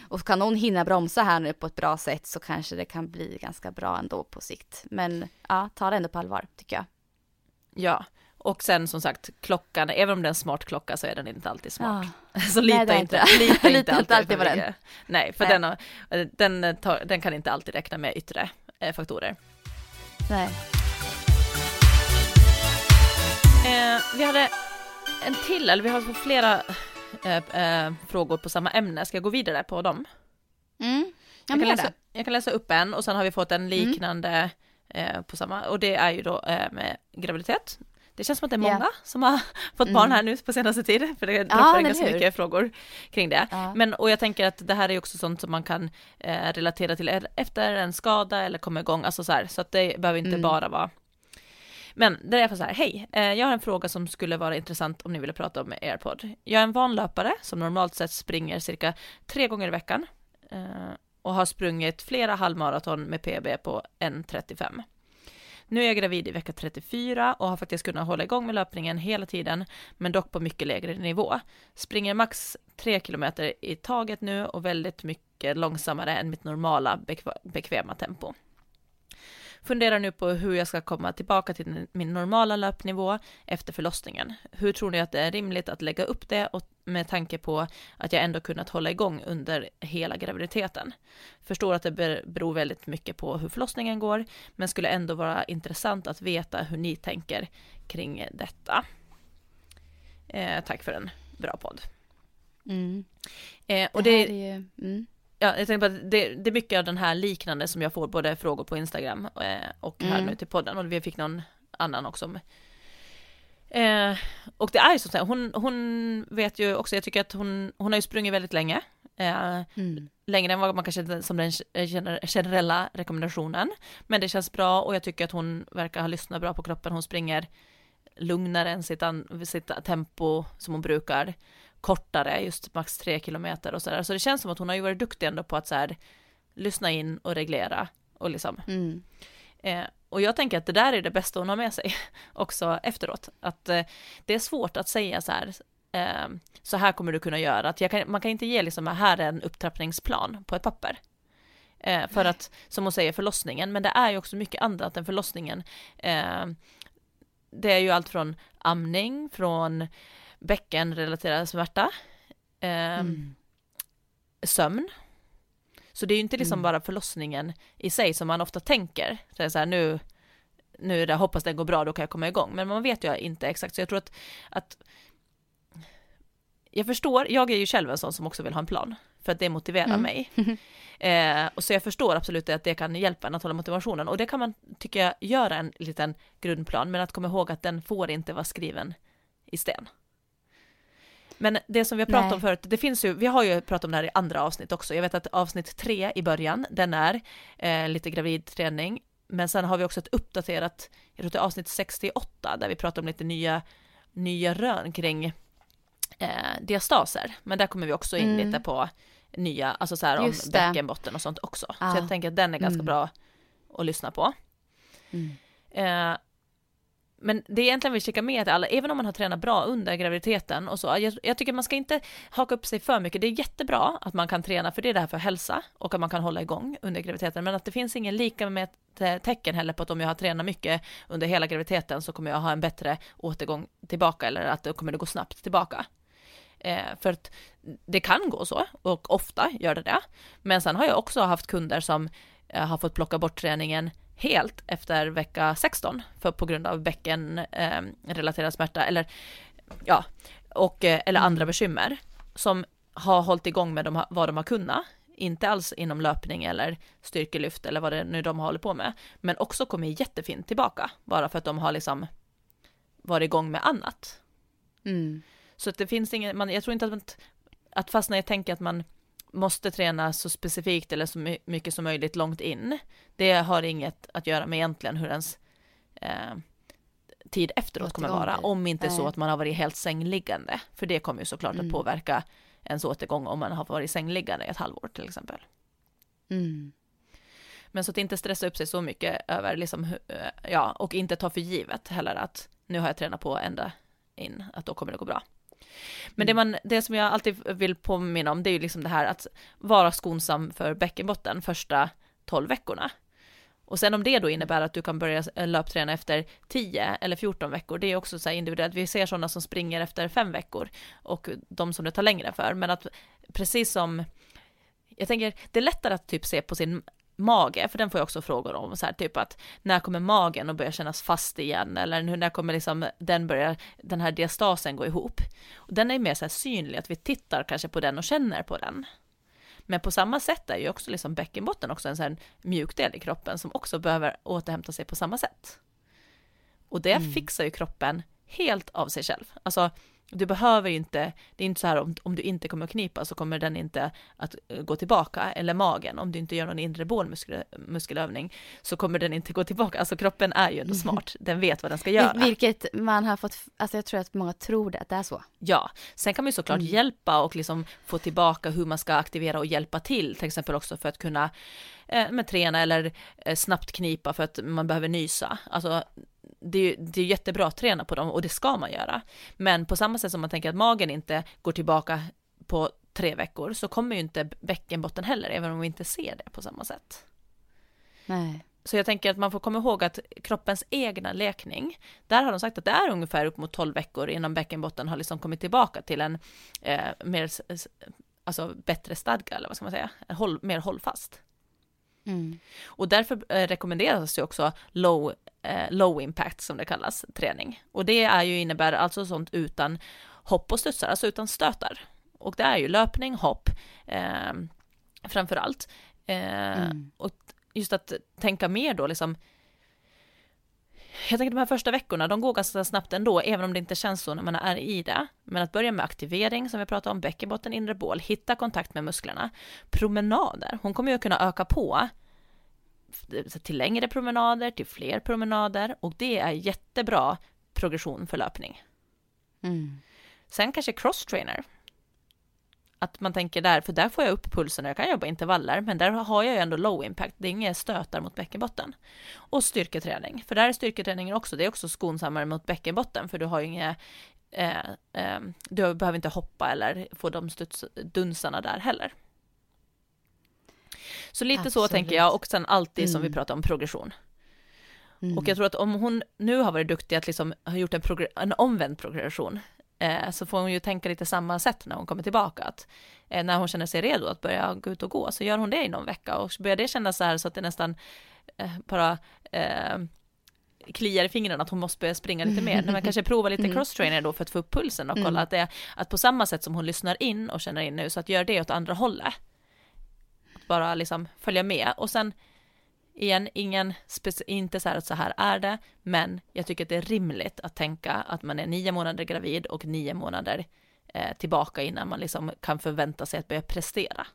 Speaker 1: Och kan hon hinna bromsa här nu på ett bra sätt så kanske det kan bli ganska bra ändå på sikt. Men ja, ta det ändå på allvar tycker jag.
Speaker 2: Ja, och sen som sagt klockan, även om det är en smart klocka så är den inte alltid smart. Ja. Så lita Nej, inte, lita inte alltid, alltid på den. Nej, för Nej. Den, den, tar, den kan inte alltid räkna med yttre eh, faktorer.
Speaker 1: Nej.
Speaker 2: Eh, vi hade en till, eller vi har flera eh, eh, frågor på samma ämne. Ska jag gå vidare på dem?
Speaker 1: Mm.
Speaker 2: Jag, kan läsa, jag kan läsa upp en och sen har vi fått en mm. liknande mm. på samma och det är ju då eh, med graviditet det känns som att det är många yeah. som har fått barn här nu på senaste tiden, för det droppar ja, ganska hur? mycket frågor kring det. Ja. Men, och jag tänker att det här är också sånt som man kan eh, relatera till efter en skada eller komma igång, alltså så här, så att det behöver inte mm. bara vara men det är i alla fall så här, hej, eh, jag har en fråga som skulle vara intressant om ni ville prata om AirPod. Jag är en vanlöpare som normalt sett springer cirka tre gånger i veckan eh, och har sprungit flera halvmaraton med PB på 1.35. Nu är jag gravid i vecka 34 och har faktiskt kunnat hålla igång med löpningen hela tiden, men dock på mycket lägre nivå. Springer max 3 km i taget nu och väldigt mycket långsammare än mitt normala bekväma tempo. Funderar nu på hur jag ska komma tillbaka till min normala löpnivå efter förlossningen. Hur tror ni att det är rimligt att lägga upp det och med tanke på att jag ändå kunnat hålla igång under hela graviditeten. Förstår att det beror väldigt mycket på hur förlossningen går, men skulle ändå vara intressant att veta hur ni tänker kring detta. Eh, tack för en bra podd. Mm. Eh, och det, det är ju, mm ja, jag tänkte på att det, det, är mycket av den här liknande som jag får både frågor på Instagram eh, och här mm. nu till podden och vi fick någon annan också. Eh, och det är ju så att hon, hon vet ju också, jag tycker att hon, hon har ju sprungit väldigt länge. Eh, mm. Längre än vad man kanske som den generella rekommendationen. Men det känns bra och jag tycker att hon verkar ha lyssnat bra på kroppen. Hon springer lugnare än sitt, sitt tempo som hon brukar kortare, just max tre kilometer och sådär. Så det känns som att hon har ju varit duktig ändå på att så här, lyssna in och reglera och liksom. Mm. Eh, och jag tänker att det där är det bästa hon har med sig också efteråt. Att eh, det är svårt att säga så här, eh, så här kommer du kunna göra. Att kan, man kan inte ge liksom, här är en upptrappningsplan på ett papper. Eh, för att, som hon säger, förlossningen, men det är ju också mycket annat än förlossningen. Det är ju allt från amning, från bäckenrelaterad smärta, mm. sömn. Så det är ju inte liksom mm. bara förlossningen i sig som man ofta tänker. Så, så här, nu, nu är det, hoppas det går bra, då kan jag komma igång. Men man vet ju inte exakt, så jag tror att, att jag förstår, jag är ju själv en sån som också vill ha en plan, för att det motiverar mm. mig. Eh, och så jag förstår absolut att det kan hjälpa en att hålla motivationen, och det kan man, tycker jag, göra en liten grundplan, men att komma ihåg att den får inte vara skriven i sten. Men det som vi har pratat Nej. om förut, det finns ju, vi har ju pratat om det här i andra avsnitt också. Jag vet att avsnitt tre i början, den är eh, lite gravidträning. Men sen har vi också ett uppdaterat, jag tror det är avsnitt 68, där vi pratar om lite nya, nya rön kring eh, diastaser. Men där kommer vi också in mm. lite på nya, alltså så här om bäckenbotten och sånt också. Ah. Så jag tänker att den är ganska mm. bra att lyssna på. Mm. Eh, men det är egentligen vill skicka med till alla, även om man har tränat bra under graviditeten och så, jag, jag, tycker man ska inte haka upp sig för mycket. Det är jättebra att man kan träna, för det är det här för hälsa och att man kan hålla igång under graviditeten, men att det finns ingen lika med tecken heller på att om jag har tränat mycket under hela graviditeten så kommer jag ha en bättre återgång tillbaka eller att det kommer det gå snabbt tillbaka. Eh, för att det kan gå så och ofta gör det det. Men sen har jag också haft kunder som eh, har fått plocka bort träningen helt efter vecka 16 för på grund av bäckenrelaterad eh, smärta eller ja, och, eh, eller mm. andra bekymmer som har hållit igång med de, vad de har kunnat, inte alls inom löpning eller styrkelyft eller vad det nu de håller på med, men också kommit jättefint tillbaka bara för att de har liksom varit igång med annat. Mm. Så att det finns ingen, man, jag tror inte att, att fast när jag tänker att man måste träna så specifikt eller så mycket som möjligt långt in. Det har inget att göra med egentligen hur ens eh, tid efteråt kommer vara, om inte så att man har varit helt sängliggande. För det kommer ju såklart mm. att påverka ens återgång om man har varit sängliggande i ett halvår till exempel. Mm. Men så att inte stressa upp sig så mycket över, liksom, eh, ja, och inte ta för givet heller att nu har jag tränat på ända in, att då kommer det gå bra. Men det, mm. man, det som jag alltid vill påminna om det är ju liksom det här att vara skonsam för bäckenbotten första 12 veckorna. Och sen om det då innebär att du kan börja löpträna efter 10 eller 14 veckor, det är också så individuellt. Vi ser sådana som springer efter 5 veckor och de som det tar längre för. Men att precis som, jag tänker, det är lättare att typ se på sin mage, för den får jag också frågor om, så här, typ att när kommer magen att börja kännas fast igen, eller när kommer liksom den börja, den här diastasen gå ihop. Och den är mer så här synlig, att vi tittar kanske på den och känner på den. Men på samma sätt är ju också liksom bäckenbotten också en sån mjuk del i kroppen som också behöver återhämta sig på samma sätt. Och det mm. fixar ju kroppen helt av sig själv. Alltså du behöver inte, det är inte så här om, om du inte kommer att knipa så kommer den inte att eh, gå tillbaka, eller magen, om du inte gör någon inre bålmuskelövning så kommer den inte gå tillbaka, alltså kroppen är ju ändå smart, den vet vad den ska göra.
Speaker 1: Vilket man har fått, alltså jag tror att många tror det, att det är så.
Speaker 2: Ja, sen kan man ju såklart mm. hjälpa och liksom få tillbaka hur man ska aktivera och hjälpa till, till exempel också för att kunna eh, med träna eller eh, snabbt knipa för att man behöver nysa. Alltså det är, det är jättebra att träna på dem och det ska man göra. Men på samma sätt som man tänker att magen inte går tillbaka på tre veckor så kommer ju inte bäckenbotten heller, även om vi inte ser det på samma sätt.
Speaker 1: Nej.
Speaker 2: Så jag tänker att man får komma ihåg att kroppens egna läkning, där har de sagt att det är ungefär upp mot 12 veckor innan bäckenbotten har liksom kommit tillbaka till en eh, mer, alltså bättre stadga, eller vad ska man säga, håll, mer hållfast.
Speaker 1: Mm.
Speaker 2: Och därför eh, rekommenderas det också low, eh, low impact som det kallas, träning. Och det är ju innebär alltså sånt utan hopp och studsar, alltså utan stötar. Och det är ju löpning, hopp, eh, framför allt. Eh, mm. Och just att tänka mer då liksom, jag tänker de här första veckorna, de går ganska snabbt ändå, även om det inte känns så när man är i det. Men att börja med aktivering, som vi pratade om, bäckenbotten, inre bål, hitta kontakt med musklerna. Promenader, hon kommer ju kunna öka på till längre promenader, till fler promenader och det är jättebra progression för löpning.
Speaker 1: Mm.
Speaker 2: Sen kanske crosstrainer, att man tänker där, för där får jag upp pulsen och jag kan jobba intervaller, men där har jag ju ändå low impact, det är inga stötar mot bäckenbotten. Och styrketräning, för där är styrketräningen också, det är också skonsammare mot bäckenbotten, för du har ju inga eh, eh, du behöver inte hoppa eller få de studs, dunsarna där heller. Så lite Absolut. så tänker jag och sen alltid mm. som vi pratar om progression. Mm. Och jag tror att om hon nu har varit duktig att liksom ha gjort en, en omvänd progression, eh, så får hon ju tänka lite samma sätt när hon kommer tillbaka. Att, eh, när hon känner sig redo att börja gå ut och gå, så gör hon det i någon vecka och börjar det kännas så här så att det nästan eh, bara eh, kliar i fingrarna att hon måste börja springa lite mer. När man kanske provar lite mm. crosstrainer då för att få upp pulsen och kolla mm. att det är att på samma sätt som hon lyssnar in och känner in nu så att gör det åt andra hållet. Att bara liksom följa med och sen igen, ingen, inte så här att så här är det, men jag tycker att det är rimligt att tänka att man är nio månader gravid och nio månader eh, tillbaka innan man liksom kan förvänta sig att börja prestera.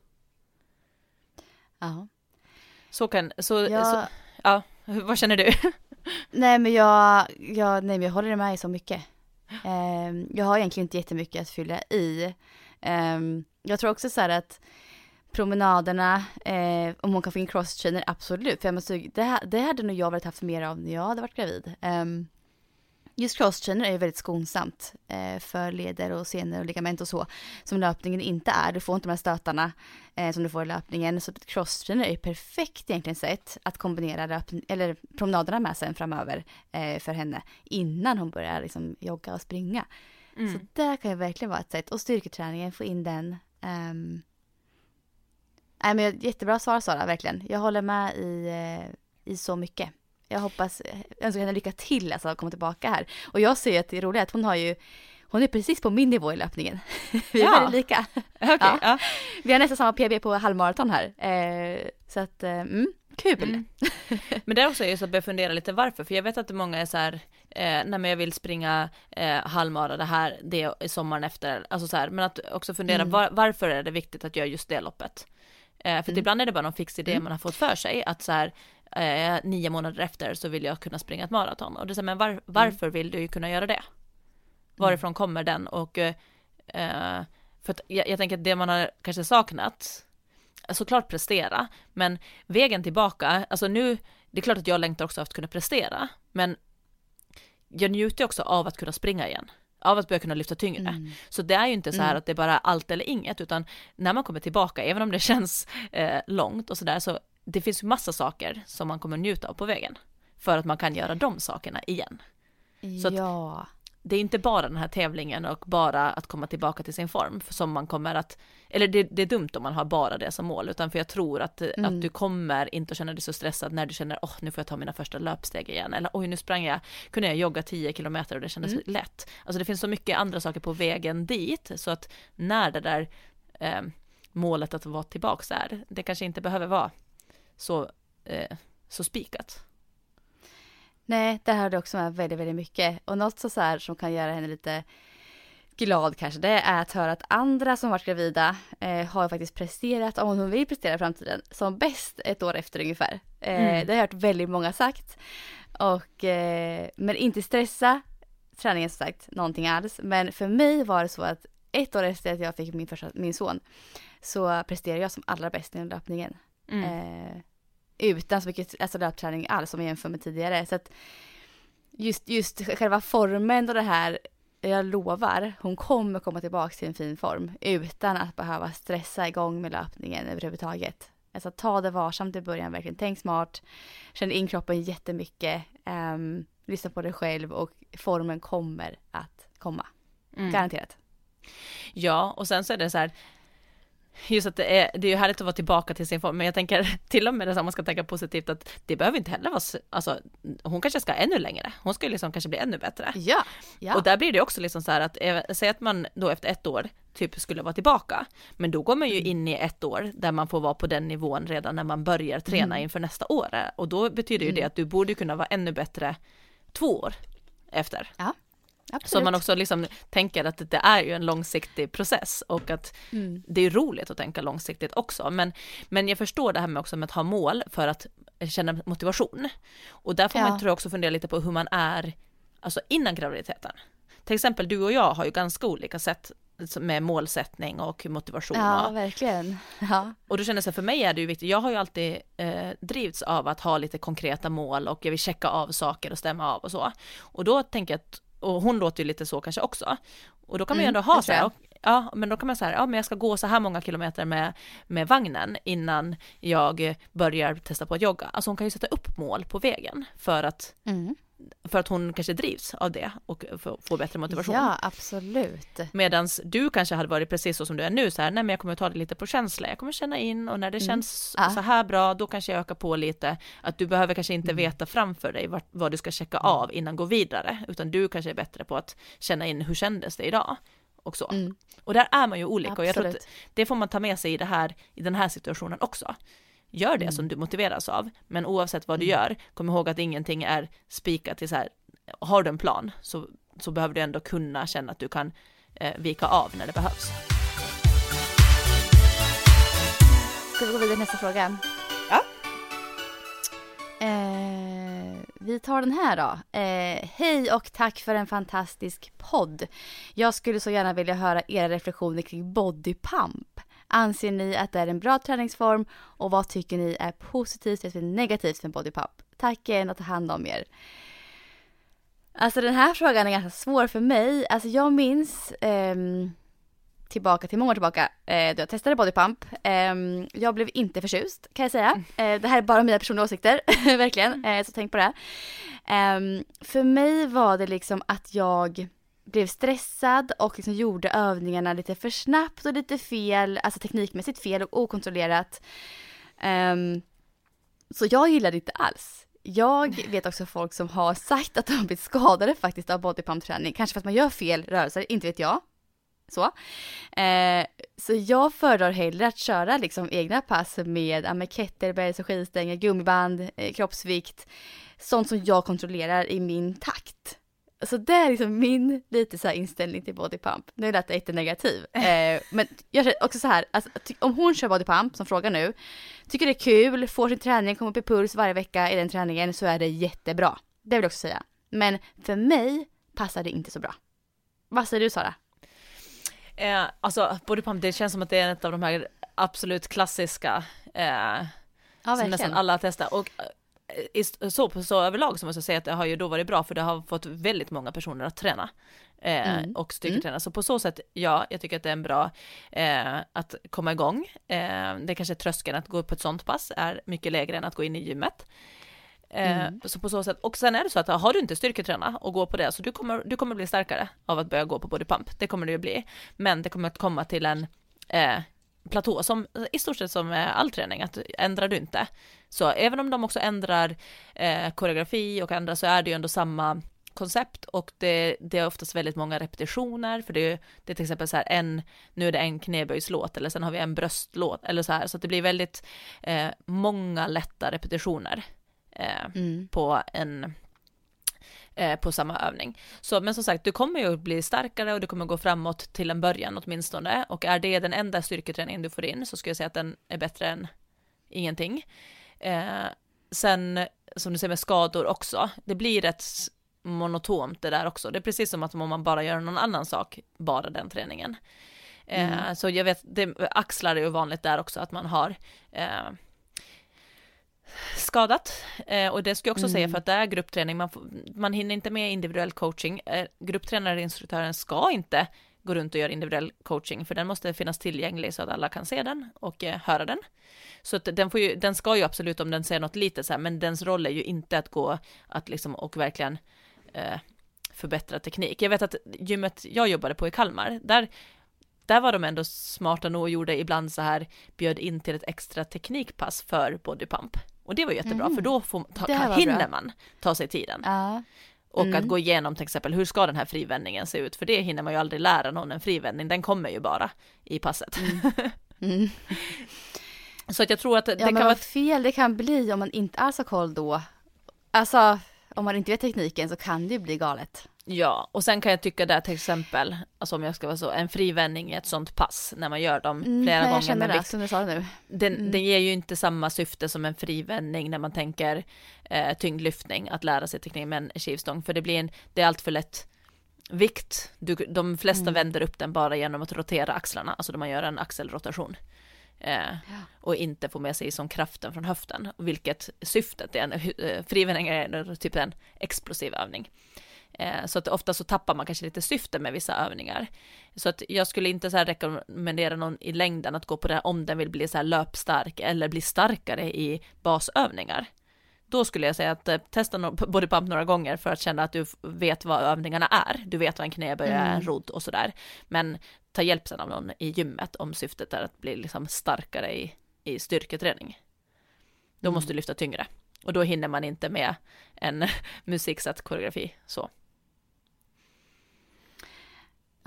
Speaker 1: Ja.
Speaker 2: Så kan, så, ja, så, ja vad känner du?
Speaker 1: nej men jag, jag, nej men jag håller med i så mycket. Um, jag har egentligen inte jättemycket att fylla i. Um, jag tror också så här att promenaderna, eh, om hon kan få in crosstrainer, absolut. För jag måste, det, det hade nog jag velat haft mer av när jag hade varit gravid. Um, just crosstrainer är ju väldigt skonsamt eh, för leder och senor och ligament och så, som löpningen inte är. Du får inte de här stötarna eh, som du får i löpningen. Så crosstrainer är ju perfekt egentligen sätt att kombinera löpning, eller promenaderna med sen framöver eh, för henne, innan hon börjar liksom jogga och springa. Mm. Så det kan ju verkligen vara ett sätt. Och styrketräningen, få in den. Um, Nej men jättebra svar Sara, verkligen. Jag håller med i, eh, i så mycket. Jag hoppas, jag önskar henne lycka till alltså att komma tillbaka här. Och jag ser att det är roligt att hon har ju hon är precis på min nivå i löpningen. Vi är ja. väldigt lika.
Speaker 2: Okay, ja. Ja.
Speaker 1: Vi har nästan samma PB på halvmaraton här. Eh, så att, eh, mm, kul. Mm.
Speaker 2: Men det är också just att börja fundera lite varför, för jag vet att många är så här, eh, nej men jag vill springa eh, halvmara det här, det är sommaren efter, alltså så här, men att också fundera mm. var, varför är det viktigt att göra just det loppet? Eh, för mm. ibland är det bara någon fix idé mm. man har fått för sig, att så här, eh, nio månader efter så vill jag kunna springa ett maraton. Och det är så här, men var, mm. varför vill du kunna göra det? Varifrån kommer den? Och eh, för att jag, jag tänker att det man har kanske saknat, såklart prestera, men vägen tillbaka, alltså nu, det är klart att jag längtar också efter att kunna prestera, men jag njuter också av att kunna springa igen av att börja kunna lyfta tyngre. Mm. Så det är ju inte så här mm. att det är bara allt eller inget, utan när man kommer tillbaka, även om det känns eh, långt och sådär, så det finns ju massa saker som man kommer njuta av på vägen. För att man kan göra de sakerna igen. Så
Speaker 1: ja.
Speaker 2: Att, det är inte bara den här tävlingen och bara att komma tillbaka till sin form som man kommer att, eller det, det är dumt om man har bara det som mål, utan för jag tror att, mm. att du kommer inte att känna dig så stressad när du känner, åh, oh, nu får jag ta mina första löpsteg igen, eller oj, nu sprang jag, kunde jag jogga 10 kilometer och det kändes mm. lätt. Alltså det finns så mycket andra saker på vägen dit, så att när det där eh, målet att vara tillbaks är, det kanske inte behöver vara så, eh, så spikat.
Speaker 1: Nej, det hörde också med väldigt, väldigt mycket. Och något så, så här som kan göra henne lite glad kanske, det är att höra att andra som varit gravida eh, har faktiskt presterat, om hon vill prestera i framtiden, som bäst ett år efter ungefär. Eh, mm. Det har jag hört väldigt många sagt. Och, eh, men inte stressa träningen som sagt, någonting alls. Men för mig var det så att ett år efter att jag fick min, första, min son så presterade jag som allra bäst i löpningen. Mm. Utan så mycket alltså löpträning alls om jag jämför med tidigare. Så att just, just själva formen och det här, jag lovar, hon kommer komma tillbaka till en fin form utan att behöva stressa igång med löpningen överhuvudtaget. Alltså ta det varsamt i början, verkligen tänk smart, känn in kroppen jättemycket, um, lyssna på dig själv och formen kommer att komma. Mm. Garanterat.
Speaker 2: Ja, och sen så är det så här, just att det är, det är ju härligt att vara tillbaka till sin form, men jag tänker till och med det, om man ska tänka positivt, att det behöver inte heller vara, alltså hon kanske ska ännu längre, hon ska ju liksom kanske bli ännu bättre.
Speaker 1: Ja, ja.
Speaker 2: Och där blir det också liksom så här att, säg att man då efter ett år typ skulle vara tillbaka, men då går man ju mm. in i ett år där man får vara på den nivån redan när man börjar träna mm. inför nästa år, och då betyder ju mm. det att du borde kunna vara ännu bättre två år efter.
Speaker 1: Ja. Absolut.
Speaker 2: Så man också liksom tänker att det är ju en långsiktig process och att mm. det är roligt att tänka långsiktigt också. Men, men jag förstår det här med också med att ha mål för att känna motivation. Och där får ja. man tror jag också fundera lite på hur man är alltså innan graviditeten. Till exempel du och jag har ju ganska olika sätt med målsättning och motivation.
Speaker 1: Ja, verkligen. Ja.
Speaker 2: Och då känner jag för mig är det ju viktigt, jag har ju alltid eh, drivits av att ha lite konkreta mål och jag vill checka av saker och stämma av och så. Och då tänker jag att och hon låter ju lite så kanske också. Och då kan man ju mm, ändå ha så här, ja men då kan man säga, ja men jag ska gå så här många kilometer med, med vagnen innan jag börjar testa på att jogga. Alltså hon kan ju sätta upp mål på vägen för att mm för att hon kanske drivs av det och får bättre motivation.
Speaker 1: Ja, absolut.
Speaker 2: Medan du kanske hade varit precis så som du är nu, så här, nej men jag kommer ta det lite på känsla, jag kommer känna in och när det mm. känns ah. så här bra, då kanske jag ökar på lite, att du behöver kanske inte mm. veta framför dig vad, vad du ska checka mm. av innan gå vidare, utan du kanske är bättre på att känna in hur kändes det idag och så. Mm. Och där är man ju olika absolut. och jag tror att det får man ta med sig i det här, i den här situationen också. Gör det mm. som du motiveras av, men oavsett vad du mm. gör, kom ihåg att ingenting är spikat till så här, har du en plan så, så behöver du ändå kunna känna att du kan eh, vika av när det behövs.
Speaker 1: Ska vi gå vidare till nästa fråga?
Speaker 2: Ja.
Speaker 1: Eh, vi tar den här då. Eh, Hej och tack för en fantastisk podd. Jag skulle så gärna vilja höra era reflektioner kring bodypump. Anser ni att det är en bra träningsform och vad tycker ni är positivt eller negativt för bodypump? Tack igen och ta hand om er. Alltså den här frågan är ganska svår för mig. Alltså jag minns eh, tillbaka till många år tillbaka eh, då jag testade bodypump. Eh, jag blev inte förtjust kan jag säga. Mm. Eh, det här är bara mina personliga åsikter, verkligen. Eh, så tänk på det. Ehm, för mig var det liksom att jag blev stressad och liksom gjorde övningarna lite för snabbt och lite fel, alltså teknikmässigt fel och okontrollerat. Um, så jag gillade det inte alls. Jag vet också folk som har sagt att de har blivit skadade faktiskt av bodypump-träning, kanske för att man gör fel rörelser, inte vet jag. Så. Eh, så jag föredrar hellre att köra liksom egna pass med, med kettlebells och skivstänger, gummiband, eh, kroppsvikt, sånt som jag kontrollerar i min takt. Så det är liksom min lite så inställning till bodypump. Nu lät det inte negativ. Eh, men jag känner också så här, alltså, om hon kör bodypump som frågar nu, tycker det är kul, får sin träning, kommer upp i puls varje vecka i den träningen så är det jättebra. Det vill jag också säga. Men för mig passar det inte så bra. Vad säger du Sara?
Speaker 2: Eh, alltså bodypump, det känns som att det är ett av de här absolut klassiska eh, ja, som nästan alla testar. Och så, så överlag så måste jag säga att det har ju då varit bra för det har fått väldigt många personer att träna eh, mm. och styrketräna. Mm. Så på så sätt, ja, jag tycker att det är en bra eh, att komma igång. Eh, det kanske tröskeln att gå på ett sånt pass är mycket lägre än att gå in i gymmet. Eh, mm. Så på så sätt, och sen är det så att har du inte styrketräna och går på det så du kommer, du kommer bli starkare av att börja gå på bodypump, det kommer du ju bli. Men det kommer att komma till en eh, platå som i stort sett som all träning, att ändrar du inte. Så även om de också ändrar eh, koreografi och andra så är det ju ändå samma koncept och det, det är oftast väldigt många repetitioner för det är, det är till exempel så här en, nu är det en knäböjslåt eller sen har vi en bröstlåt eller så här så att det blir väldigt eh, många lätta repetitioner eh, mm. på en eh, på samma övning. Så, men som sagt, du kommer ju bli starkare och du kommer gå framåt till en början åtminstone. Och är det den enda styrketräningen du får in så skulle jag säga att den är bättre än ingenting. Eh, sen, som du säger med skador också, det blir rätt monotont det där också. Det är precis som att om man bara gör någon annan sak, bara den träningen. Eh, mm. så jag vet, det, axlar är ju vanligt där också att man har eh, skadat. Eh, och det ska jag också mm. säga för att det är gruppträning, man, man hinner inte med individuell coaching. Eh, grupptränare, instruktören ska inte gå runt och göra individuell coaching, för den måste finnas tillgänglig så att alla kan se den och eh, höra den. Så att den, får ju, den ska ju absolut, om den säger något litet så här, men dens roll är ju inte att gå att liksom och verkligen eh, förbättra teknik. Jag vet att gymmet jag jobbade på i Kalmar, där där var de ändå smarta nog och gjorde ibland så här, bjöd in till ett extra teknikpass för bodypump. Och det var jättebra, mm. för då får, ta, kan, hinner bra. man ta sig tiden.
Speaker 1: Ja.
Speaker 2: Och mm. att gå igenom till exempel, hur ska den här frivändningen se ut? För det hinner man ju aldrig lära någon en frivändning, den kommer ju bara i passet. Mm. mm. Så att jag tror att det,
Speaker 1: ja,
Speaker 2: kan
Speaker 1: vara...
Speaker 2: vara...
Speaker 1: fel det kan bli om man inte alls har koll då. Alltså, om man inte vet tekniken så kan det ju bli galet.
Speaker 2: Ja, och sen kan jag tycka där till exempel, alltså om jag ska vara så, en frivändning i ett sånt pass när man gör dem mm, flera
Speaker 1: nej,
Speaker 2: gånger.
Speaker 1: Jag det, som du sa nu.
Speaker 2: Den, mm. den ger ju inte samma syfte som en frivändning när man tänker eh, tyngdlyftning, att lära sig teknik med en skivstång, för det blir en, det är allt för lätt vikt. Du, de flesta mm. vänder upp den bara genom att rotera axlarna, alltså då man gör en axelrotation. Eh, ja. och inte få med sig som kraften från höften, vilket syftet är en eh, frivändning är typ en explosiv övning. Eh, så att ofta så tappar man kanske lite syfte med vissa övningar. Så att jag skulle inte så här rekommendera någon i längden att gå på det om den vill bli så här löpstark eller bli starkare i basövningar. Då skulle jag säga att eh, testa bodypump några gånger för att känna att du vet vad övningarna är. Du vet vad en knäböj är, en mm. rodd och sådär. Men ta hjälp sen av någon i gymmet om syftet är att bli liksom starkare i, i styrketräning. Då mm. måste du lyfta tyngre. Och då hinner man inte med en musiksatt koreografi så.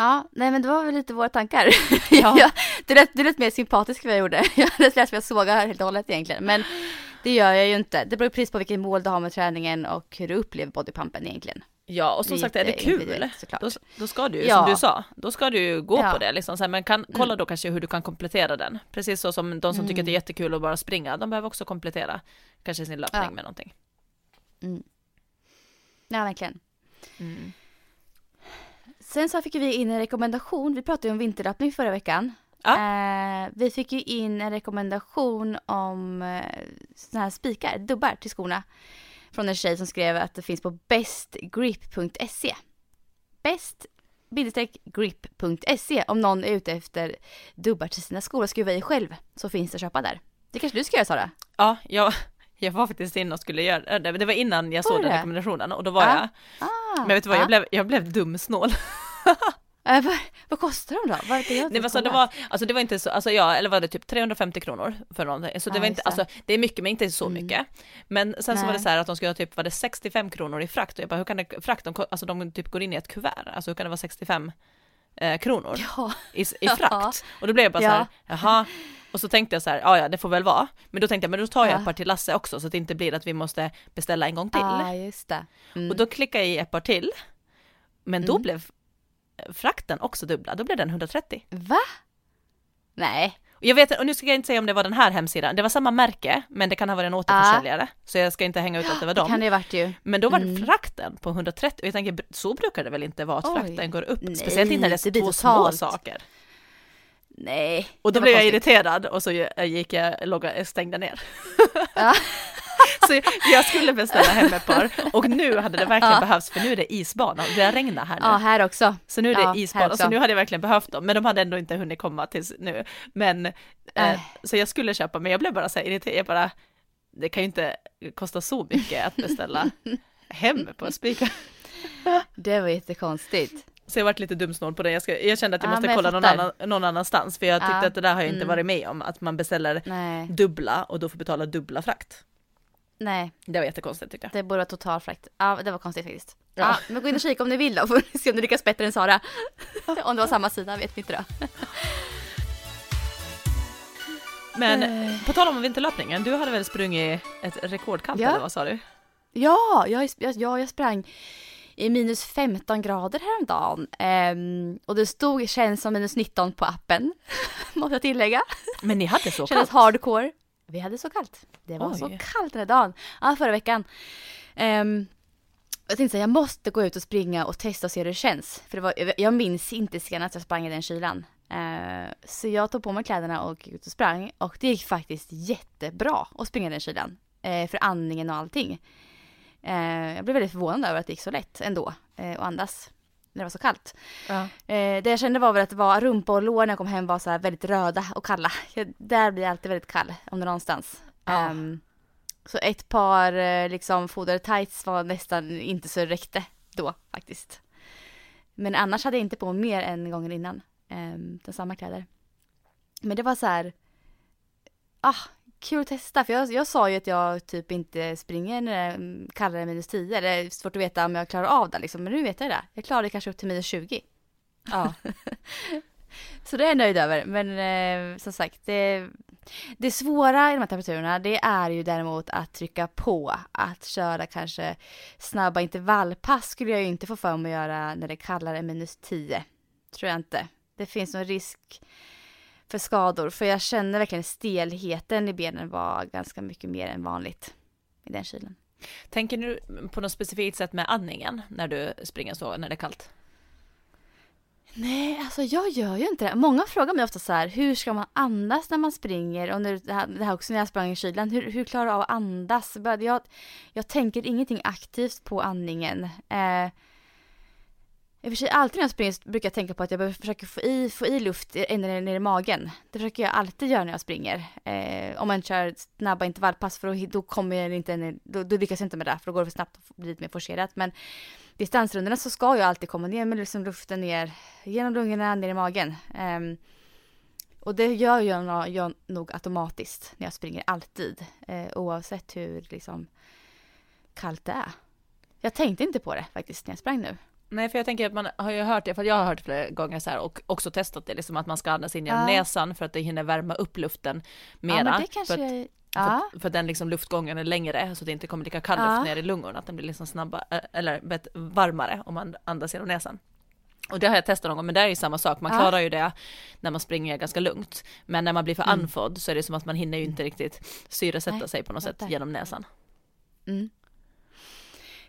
Speaker 1: Ja, nej men det var väl lite våra tankar. Ja. ja, du, lät, du lät mer sympatisk än vad jag gjorde. Jag lät som jag sågar helt och hållet egentligen. Men det gör jag ju inte. Det beror precis på vilket mål du har med träningen och hur du upplever bodypumpen egentligen.
Speaker 2: Ja, och som sagt är det kul, då, då ska du ju, ja. som du sa, då ska du ju gå ja. på det liksom. Så här, men kan, kolla mm. då kanske hur du kan komplettera den. Precis så som de som mm. tycker att det är jättekul att bara springa, de behöver också komplettera kanske sin löpning ja. med någonting.
Speaker 1: Mm. Ja, verkligen. Mm. Sen så fick vi in en rekommendation, vi pratade ju om vinterlöpning förra veckan. Ja. Eh, vi fick ju in en rekommendation om eh, såna här spikar, dubbar till skorna. Från en tjej som skrev att det finns på bestgrip.se. Best grip.se om någon är ute efter dubbar till sina skor och skruva i själv så finns det att köpa där. Det kanske du ska göra Sara?
Speaker 2: Ja, jag, jag var faktiskt inne och skulle göra det. Det var innan jag såg den rekommendationen och då var ah. jag, ah. men vet du vad, jag, blev, jag blev dumsnål.
Speaker 1: Äh, vad, vad kostar de då? Vad det,
Speaker 2: Nej, alltså, det, var, alltså det var inte så, alltså ja, eller var det typ 350 kronor för någonting. Så det ah, var inte, alltså det är mycket men inte så mm. mycket. Men sen Nej. så var det så här att de skulle ha typ, var det 65 kronor i frakt? Och jag bara, hur kan det, frakt, de, alltså de typ går in i ett kuvert, alltså hur kan det vara 65 eh, kronor
Speaker 1: ja.
Speaker 2: i, i frakt? Ja. Och då blev jag bara ja. så här, jaha. Och så tänkte jag så här, ja ja det får väl vara. Men då tänkte jag, men då tar jag ja. ett par till Lasse också så att det inte blir att vi måste beställa en gång till.
Speaker 1: Ja, just det.
Speaker 2: Mm. Och då klickade jag i ett par till. Men då mm. blev frakten också dubbla, då blev den 130.
Speaker 1: Va? Nej.
Speaker 2: Jag vet, och nu ska jag inte säga om det var den här hemsidan, det var samma märke, men det kan ha varit en återförsäljare, ah. så jag ska inte hänga ut att det var dem.
Speaker 1: Det kan det varit ju.
Speaker 2: Men då var mm. frakten på 130, och jag tänker, så brukar det väl inte vara att Oj. frakten går upp, Nej, speciellt inte när det är två små saker.
Speaker 1: Nej.
Speaker 2: Och då blev jag irriterad och så gick jag, logga, stängde ner. Ja. så jag skulle beställa hem ett par och nu hade det verkligen ja. behövts för nu är det isbana och det regnar här nu.
Speaker 1: Ja, här också.
Speaker 2: Så nu är det ja, isbana, så nu hade jag verkligen behövt dem, men de hade ändå inte hunnit komma tills nu. Men, äh. så jag skulle köpa, men jag blev bara så här irriterad, jag bara, det kan ju inte kosta så mycket att beställa hem på spikar.
Speaker 1: Det var jättekonstigt.
Speaker 2: Så jag varit lite dumsnål på det. Jag, ska, jag kände att jag måste kolla någon, annan, någon annanstans. För jag tyckte ja. att det där har jag inte mm. varit med om. Att man beställer Nej. dubbla och då får betala dubbla frakt.
Speaker 1: Nej.
Speaker 2: Det var jättekonstigt tyckte jag.
Speaker 1: Det borde vara total frakt. Ja, det var konstigt faktiskt. Ja. ja men gå in och kika om ni vill då. Får ni se om du lyckas bättre än Sara. om det var samma sida vet vi inte då.
Speaker 2: Men eh. på tal om vinterlöpningen, du hade väl sprungit ett rekordkallt ja. eller vad sa du?
Speaker 1: Ja, jag, jag, jag sprang i minus 15 grader häromdagen. Um, och det stod känns som minus 19 på appen, måste jag tillägga.
Speaker 2: Men ni hade så kallt?
Speaker 1: Kändes hardcore. Vi hade så kallt. Det var Oj. så kallt den här dagen. Ja, förra veckan. Um, jag tänkte att jag måste gå ut och springa och testa och se hur det känns. För det var, jag minns inte senast jag sprang i den kylan. Uh, så jag tog på mig kläderna och gick ut och sprang. Och det gick faktiskt jättebra att springa i den kylan. Uh, för andningen och allting. Uh, jag blev väldigt förvånad över att det gick så lätt ändå att andas när det var så kallt. Ja. det jag kände var väl att det var rumpa och lår när jag kom hem var så väldigt röda och kalla. Jag, där blir jag alltid väldigt kall om det någonstans. Ja. Um, så ett par eh, liksom fodertights var nästan inte så räckte då faktiskt. Men annars hade jag inte på mig mer än gången innan. Eh, samma kläder. Men det var så här. Ah, kul att testa. För jag, jag sa ju att jag typ inte springer när det är kallare än minus 10. Det är svårt att veta om jag klarar av det liksom. Men nu vet jag det. Jag klarar det kanske upp till minus 20. Ja. så det är jag nöjd över. Men eh, som sagt, det, det svåra i de här temperaturerna det är ju däremot att trycka på. Att köra kanske snabba intervallpass skulle jag ju inte få för mig att göra när det är kallare än minus 10. Tror jag inte. Det finns någon risk för skador för jag känner verkligen stelheten i benen var ganska mycket mer än vanligt i den kylen.
Speaker 2: Tänker du på något specifikt sätt med andningen när du springer så när det är kallt?
Speaker 1: Nej, alltså jag gör ju inte det. Många frågar mig ofta så här, hur ska man andas när man springer? Och det, här, det här också när jag sprang i kylan, hur, hur klarar du av att andas? Jag, jag tänker ingenting aktivt på andningen. Eh, i och för sig alltid när jag springer brukar jag tänka på att jag behöver försöka få i, få i luft ner, ner i magen. Det försöker jag alltid göra när jag springer. Eh, om man kör snabba intervallpass för då, då kommer jag inte, då, då lyckas jag inte med det för då går det för snabbt och blir lite mer forcerat. Men distansrundorna så ska jag alltid komma ner med liksom luften ner genom lungorna, ner i magen. Eh, och det gör jag, jag nog automatiskt när jag springer alltid. Eh, oavsett hur liksom kallt det är. Jag tänkte inte på det faktiskt när jag sprang nu.
Speaker 2: Nej, för jag tänker att man har ju hört det, för jag har hört det flera gånger så här och också testat det, liksom att man ska andas in genom ja. näsan för att det hinner värma upp luften mera. Ja, men det kanske... För att, Ja. För, för den liksom luftgången är längre så det inte kommer lika kall luft ja. ner i lungorna, att den blir liksom snabbare, eller varmare om man andas genom näsan. Och det har jag testat någon gång, men det är ju samma sak, man klarar ju det när man springer ganska lugnt. Men när man blir för mm. andfådd så är det som att man hinner ju inte riktigt syresätta Nej, sig på något sätt genom näsan. Mm.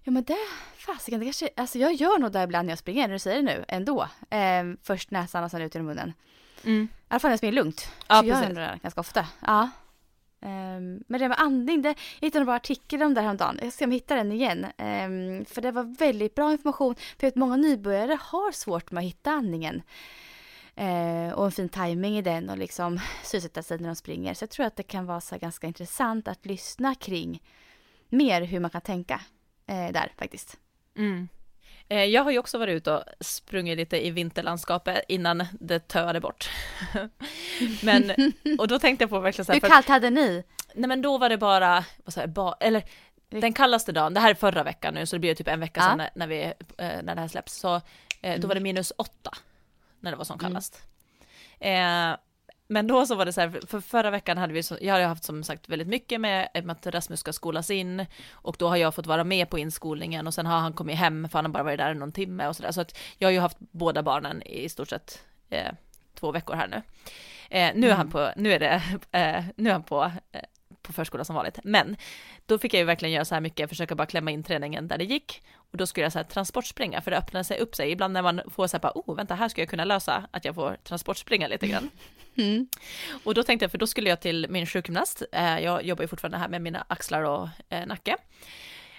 Speaker 1: Ja men det, fasiken, det kanske, alltså jag gör nog det ibland när jag springer, när du säger det nu, ändå. Eh, först näsan och sen ut genom munnen. Mm. I alla fall när jag springer lugnt. Ja, så precis. gör jag det ganska ofta. Ja. Um, men det med andning, det, jag hittade bara artikel om det häromdagen. Jag ska se om jag hittar den igen. Um, för det var väldigt bra information. För jag vet många nybörjare har svårt med att hitta andningen. Uh, och en fin timing i den och liksom sysselsätta sig när de springer. Så jag tror att det kan vara så ganska intressant att lyssna kring mer hur man kan tänka uh, där faktiskt. Mm.
Speaker 2: Eh, jag har ju också varit ute och sprungit lite i vinterlandskapet innan det töade bort. men, och då tänkte jag på verkligen så
Speaker 1: här, Hur kallt hade ni?
Speaker 2: Nej men då var det bara, vad säger, ba, eller den kallaste dagen, det här är förra veckan nu så det blir typ en vecka ja. sedan när, när, vi, eh, när det här släpps, så eh, då var det mm. minus åtta när det var som mm. kallast. Mm. Eh, men då så var det så här, för förra veckan hade vi, så, jag har haft som sagt väldigt mycket med, med att Rasmus ska skolas in och då har jag fått vara med på inskolningen och sen har han kommit hem för han har bara varit där någon timme och sådär. Så att jag har ju haft båda barnen i stort sett eh, två veckor här nu. Eh, nu är han mm. på, nu är det, eh, nu är han på eh, på förskola som vanligt. Men då fick jag ju verkligen göra så här mycket, försöka bara klämma in träningen där det gick. Och då skulle jag så här transportspringa, för det öppnar sig upp sig. Ibland när man får så här bara, oh vänta, här ska jag kunna lösa att jag får transportspringa lite grann. Mm. Och då tänkte jag, för då skulle jag till min sjukgymnast, eh, jag jobbar ju fortfarande här med mina axlar och eh, nacke.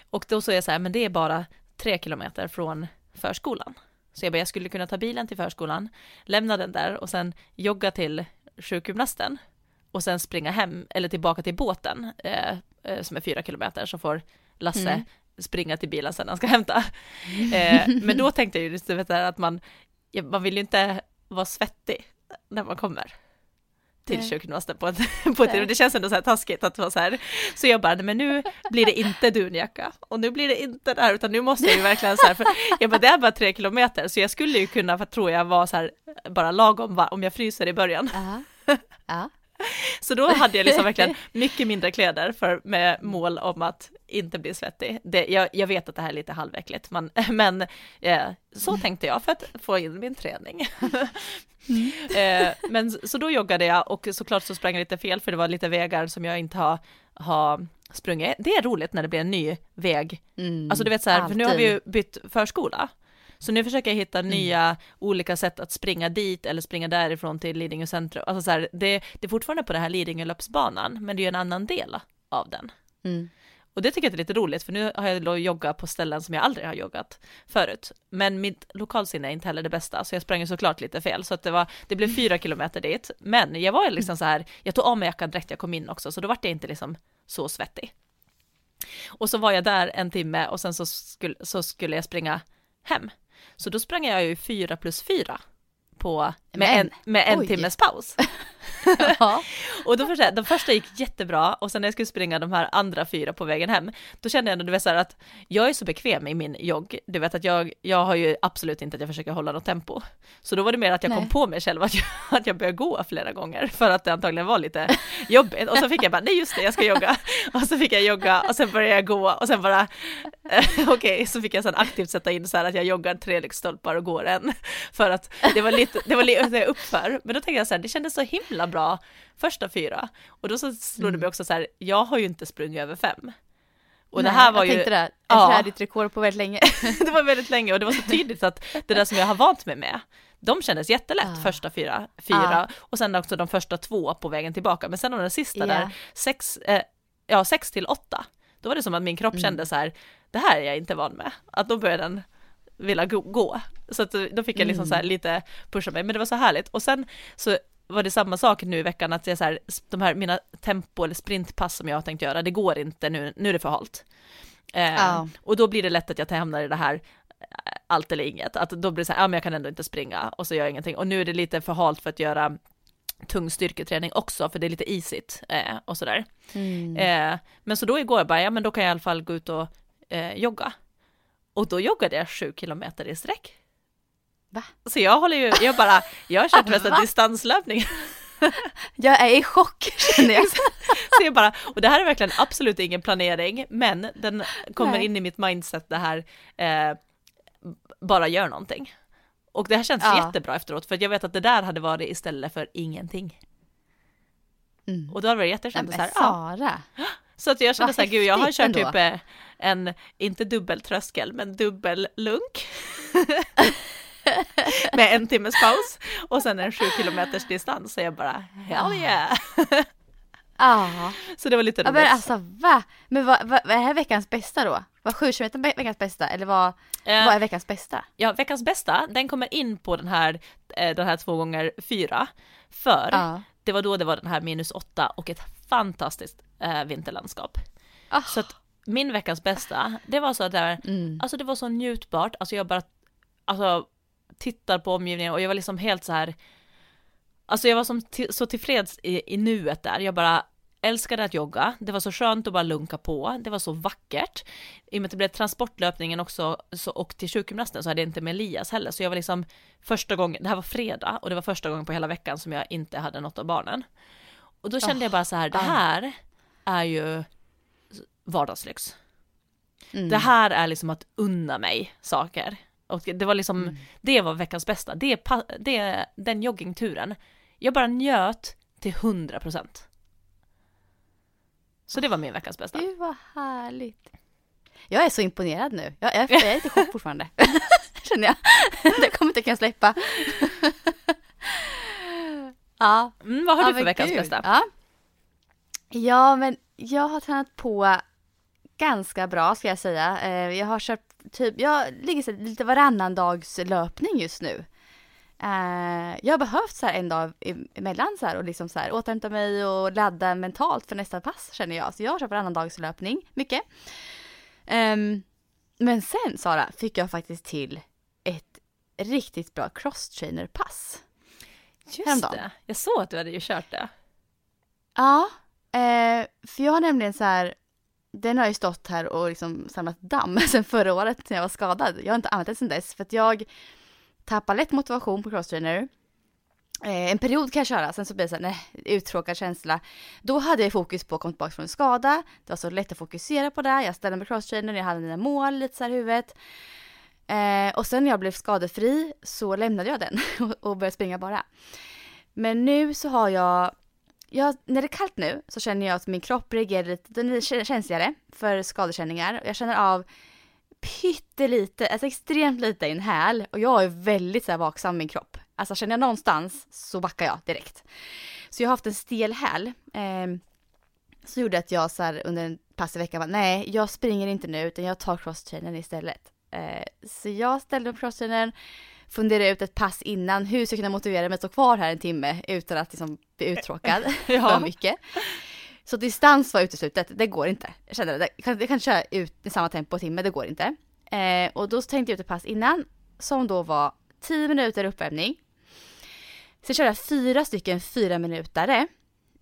Speaker 2: Och då så är jag så här, men det är bara tre kilometer från förskolan. Så jag bara, jag skulle kunna ta bilen till förskolan, lämna den där och sen jogga till sjukgymnasten och sen springa hem eller tillbaka till båten eh, eh, som är fyra kilometer så får Lasse mm. springa till bilen sen han ska hämta. Eh, men då tänkte jag ju just vet, att man, man vill ju inte vara svettig när man kommer till Nej. sjukgymnasten på på ett det känns ändå så här taskigt att vara så här. Så jag bara, men nu blir det inte dunjacka och nu blir det inte det här utan nu måste jag ju verkligen så här, för jag bara, det är bara tre kilometer så jag skulle ju kunna, för tror jag, vara så här bara lagom om jag fryser i början. Uh -huh. uh -huh. Så då hade jag liksom verkligen mycket mindre kläder för, med mål om att inte bli svettig. Det, jag, jag vet att det här är lite halväckligt, men, men eh, så tänkte jag för att få in min träning. Mm. eh, men så då joggade jag och såklart så sprang jag lite fel för det var lite vägar som jag inte har, har sprungit. Det är roligt när det blir en ny väg. Mm, alltså du vet så här, för nu har vi ju bytt förskola. Så nu försöker jag hitta mm. nya olika sätt att springa dit eller springa därifrån till Lidingö centrum. Alltså så här, det, det är fortfarande på den här Lidingö löpsbanan, men det är ju en annan del av den. Mm. Och det tycker jag är lite roligt, för nu har jag joggat på ställen som jag aldrig har joggat förut. Men mitt lokalsinne är inte heller det bästa, så jag sprang ju såklart lite fel, så att det var, det blev fyra kilometer dit. Men jag var liksom så här, jag tog av mig jackan direkt jag kom in också, så då vart jag inte liksom så svettig. Och så var jag där en timme och sen så skulle, så skulle jag springa hem. Så då sprang jag ju fyra plus fyra på, med, en, med en timmes paus. och då förstår jag, de första gick jättebra och sen när jag skulle springa de här andra fyra på vägen hem, då kände jag ändå, du vet så här, att jag är så bekväm i min jogg, du vet att jag, jag har ju absolut inte att jag försöker hålla något tempo. Så då var det mer att jag Nej. kom på mig själv att jag, att jag började gå flera gånger för att det antagligen var lite jobbigt och så fick jag bara, nej just det, jag ska jogga. Och så fick jag jogga och sen började jag gå och sen bara, okej, okay, så fick jag sen aktivt sätta in så här att jag joggar tre lyktstolpar och går en. För att det var lite, det var lite uppför, men då tänkte jag så här, det kändes så himla bra första fyra. Och då så slog mm. det mig också så här, jag har ju inte sprungit över fem.
Speaker 1: Och Nej, det här var jag ju... tänkte det, ett ja, rekord på väldigt länge.
Speaker 2: det var väldigt länge och det var så tydligt att det där som jag har vant mig med, de kändes jättelätt ah. första fyra, fyra ah. och sen också de första två på vägen tillbaka. Men sen den sista yeah. där, sex, eh, ja sex till åtta, då var det som att min kropp mm. kände så här, det här är jag inte van med. Att då började den vilja gå. Så att då fick jag liksom mm. så här lite pusha mig, men det var så härligt. Och sen så var det samma sak nu i veckan att jag så här, de här mina tempo eller sprintpass som jag har tänkt göra, det går inte nu, nu är det för halt. Eh, oh. Och då blir det lätt att jag hamnar i det här eh, allt eller inget, att då blir det så här, ja men jag kan ändå inte springa och så gör jag ingenting. Och nu är det lite för halt för att göra tung styrketräning också, för det är lite isigt eh, och sådär. Mm. Eh, men så då igår bara, ja men då kan jag i alla fall gå ut och eh, jogga. Och då joggade jag sju kilometer i sträck. Va? Så jag håller ju, jag bara, jag har kört mest distanslöpning.
Speaker 1: Jag är i chock känner jag.
Speaker 2: Så jag bara, och det här är verkligen absolut ingen planering, men den kommer Nej. in i mitt mindset det här, eh, bara gör någonting. Och det här känns ja. jättebra efteråt, för jag vet att det där hade varit istället för ingenting. Mm. Och då hade det varit jätteskönt
Speaker 1: att så här, Sara.
Speaker 2: Ja. Så att jag kände så här, gud jag har kört ändå. typ en, inte dubbeltröskel, men dubbellunk. med en timmes paus och sen en sju kilometers distans så jag bara hell yeah.
Speaker 1: Ja.
Speaker 2: Så det var lite roligt.
Speaker 1: Ja, men alltså va? Men vad, vad, vad är veckans bästa då? Var sju kilometer veckans bästa eller vad, uh, vad är veckans bästa?
Speaker 2: Ja, veckans bästa, den kommer in på den här, eh, den här två gånger fyra. För uh. det var då det var den här minus åtta och ett fantastiskt äh, vinterlandskap. Oh. Så att min veckans bästa, det var så att det, mm. alltså det var så njutbart, alltså jag bara, alltså tittar på omgivningen och jag var liksom helt så här, alltså jag var som så tillfreds i, i nuet där, jag bara älskade att jogga, det var så skönt att bara lunka på, det var så vackert. I och med att det blev transportlöpningen också så, och till sjukgymnasten så hade jag inte med Elias heller, så jag var liksom första gången, det här var fredag och det var första gången på hela veckan som jag inte hade något av barnen. Och då kände oh, jag bara så här, det här är ju vardagslyx. Mm. Det här är liksom att unna mig saker. Och det var liksom, mm. det var veckans bästa. Det, det, den joggingturen. Jag bara njöt till hundra procent. Så det var min veckans bästa.
Speaker 1: Gud vad härligt. Jag är så imponerad nu. Jag är, jag är lite chock fortfarande. Känner jag. Det kommer inte kunna släppa.
Speaker 2: ja. Mm, vad har ja, du för veckans Gud. bästa?
Speaker 1: Ja. ja, men jag har tränat på ganska bra ska jag säga. Eh, jag har kört typ, jag ligger lite varannan dags löpning just nu. Uh, jag har behövt så här en dag emellan så här och liksom så här återhämta mig och ladda mentalt för nästa pass känner jag. Så jag har kört varannan dags löpning, mycket. Um, men sen Sara fick jag faktiskt till ett riktigt bra crosstrainer-pass.
Speaker 2: Just Häromdagen. det, jag såg att du hade ju kört det.
Speaker 1: Ja, uh, för jag har nämligen så här den har ju stått här och liksom samlat damm sen förra året när jag var skadad. Jag har inte använt den sen dess för att jag tappar lätt motivation på crosstrainer. Eh, en period kan jag köra, sen så blir det så här, nej, uttråkad känsla. Då hade jag fokus på att komma tillbaka från en skada. Det var så lätt att fokusera på det. Jag ställde mig crosstrainer, jag hade mina mål lite så här i huvudet. Eh, och sen när jag blev skadefri så lämnade jag den och började springa bara. Men nu så har jag, jag, när det är kallt nu så känner jag att min kropp reagerar lite, den är känsligare för skadekänningar. Jag känner av pyttelite, alltså extremt lite i en häl och jag är väldigt så här vaksam i min kropp. Alltså känner jag någonstans så backar jag direkt. Så jag har haft en stel häl. Eh, så gjorde att jag så här, under en pass i veckan var nej, jag springer inte nu utan jag tar crosstrainern istället. Eh, så jag ställde upp crosstrainern, funderade ut ett pass innan, hur ska jag kunna motivera mig att stå kvar här en timme utan att liksom bli uttråkad ja. för mycket. Så distans var uteslutet, det går inte. Jag kände det, jag kan, jag kan köra ut i samma tempo timme, det går inte. Eh, och då tänkte jag ut ett pass innan som då var 10 minuter uppvärmning. Sen körde jag fyra stycken fyra minutare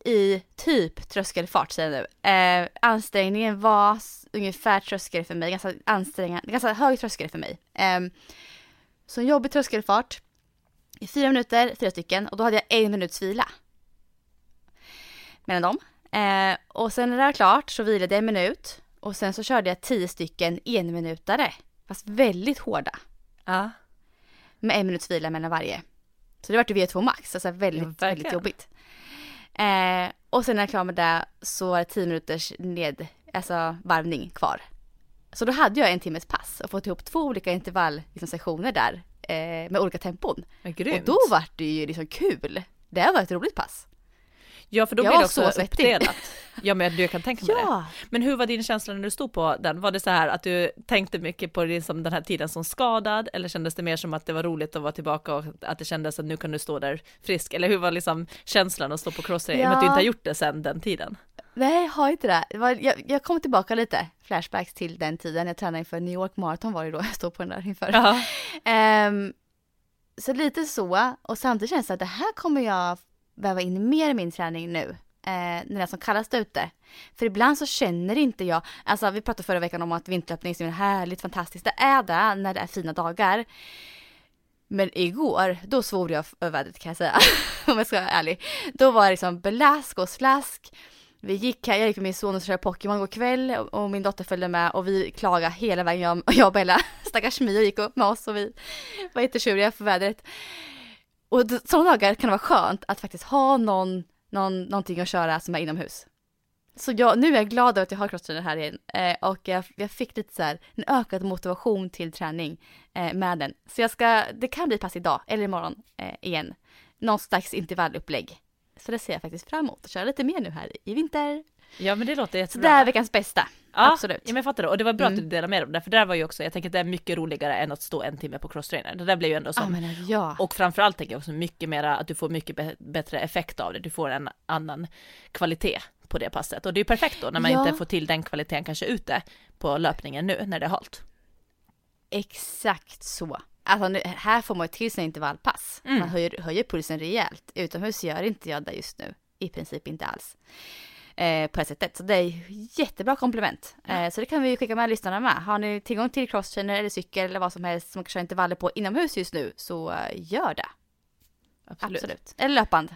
Speaker 1: i typ tröskelfart säger jag nu. Eh, ansträngningen var ungefär tröskel för mig, ganska ansträngande, ganska hög tröskel för mig. Eh, så en jobbig tröskelfart i fyra minuter, fyra stycken och då hade jag en minuts vila. Mellan dem. Eh, och sen när det var klart så vilade jag en minut och sen så körde jag tio stycken enminutare, fast väldigt hårda. Ja. Med en minuts vila mellan varje. Så det vart ju V2 max, alltså väldigt, ja, väldigt jobbigt. Eh, och sen när jag klar med det så var det 10 minuters ned, alltså varvning kvar. Så då hade jag en timmes pass och fått ihop två olika intervallsessioner liksom, där eh, med olika tempon. Och då var det ju liksom kul. Det var ett roligt pass.
Speaker 2: Ja för då jag blir det också uppdelat. Ja men du kan tänka mig ja. det. Men hur var din känsla när du stod på den? Var det så här att du tänkte mycket på liksom den här tiden som skadad eller kändes det mer som att det var roligt att vara tillbaka och att det kändes att nu kan du stå där frisk? Eller hur var liksom känslan att stå på crossrace? Ja. Med att du inte har gjort det sedan den tiden?
Speaker 1: Nej, jag har inte det. Jag, jag kommer tillbaka lite, flashbacks till den tiden. Jag tränade inför New York Marathon var det då jag stod på den där inför. Um, så lite så, och samtidigt känns det att det här kommer jag väva in mer i min träning nu. Eh, när det är som kallast ute. För ibland så känner inte jag, alltså vi pratade förra veckan om att vinterlöpning är härligt, fantastiskt. Det är det när det är fina dagar. Men igår, då svor jag över vädret kan jag säga. om jag ska vara ärlig. Då var det liksom blask och slask. Vi gick här, jag gick med min son och körde Pokémon igår kväll och min dotter följde med och vi klagade hela vägen, jag, jag och Bella. Stackars Mio gick upp med oss och vi var jättetjuriga för vädret. Och sådana dagar kan det vara skönt att faktiskt ha någon, någon, någonting att köra som är inomhus. Så jag, nu är jag glad över att jag har crosstrainer här igen eh, och jag, jag, fick lite så här, en ökad motivation till träning eh, med den. Så jag ska, det kan bli pass idag eller imorgon eh, igen. Någon slags intervallupplägg. Så det ser jag faktiskt fram emot att köra lite mer nu här i vinter.
Speaker 2: Ja men det låter jättebra.
Speaker 1: Så det är veckans bästa. Ja, Absolut.
Speaker 2: Ja men jag fattar det och det var bra mm. att du delade med dig om det för det där var ju också, jag tänker att det är mycket roligare än att stå en timme på crosstrainer. Det där blir ju ändå så.
Speaker 1: Ja, ja.
Speaker 2: Och framförallt tänker jag också mycket mera att du får mycket bättre effekt av det. Du får en annan kvalitet på det passet och det är ju perfekt då när man ja. inte får till den kvaliteten kanske ute på löpningen nu när det är halt.
Speaker 1: Exakt så. Alltså nu, här får man ju till sig intervallpass. Mm. Man höjer, höjer pulsen rejält. Utomhus gör inte jag det just nu. I princip inte alls eh, på det sättet. Så det är jättebra komplement. Eh, så det kan vi skicka med lyssnarna med. Har ni tillgång till crosstrainer eller cykel eller vad som helst som man kan köra intervaller på inomhus just nu så eh, gör det. Absolut. Absolut. Eller löpband.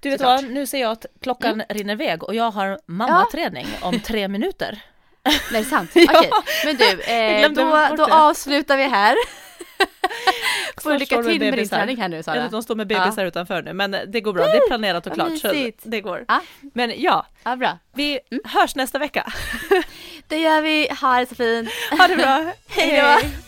Speaker 2: Du vet vad, nu ser jag att klockan mm. rinner iväg och jag har mammaträning ja. om tre minuter.
Speaker 1: Nej, sant. Okej, okay. men du, eh, då, då avslutar vi här. Får lycka till med din träning här nu Sara.
Speaker 2: Ja, de står med bebisar ja. utanför nu men det går bra, det är planerat och klart så det går. Ja. Men ja,
Speaker 1: ja bra.
Speaker 2: vi mm. hörs nästa vecka.
Speaker 1: det gör vi, ha det så fint.
Speaker 2: Ha det bra,
Speaker 1: hej då.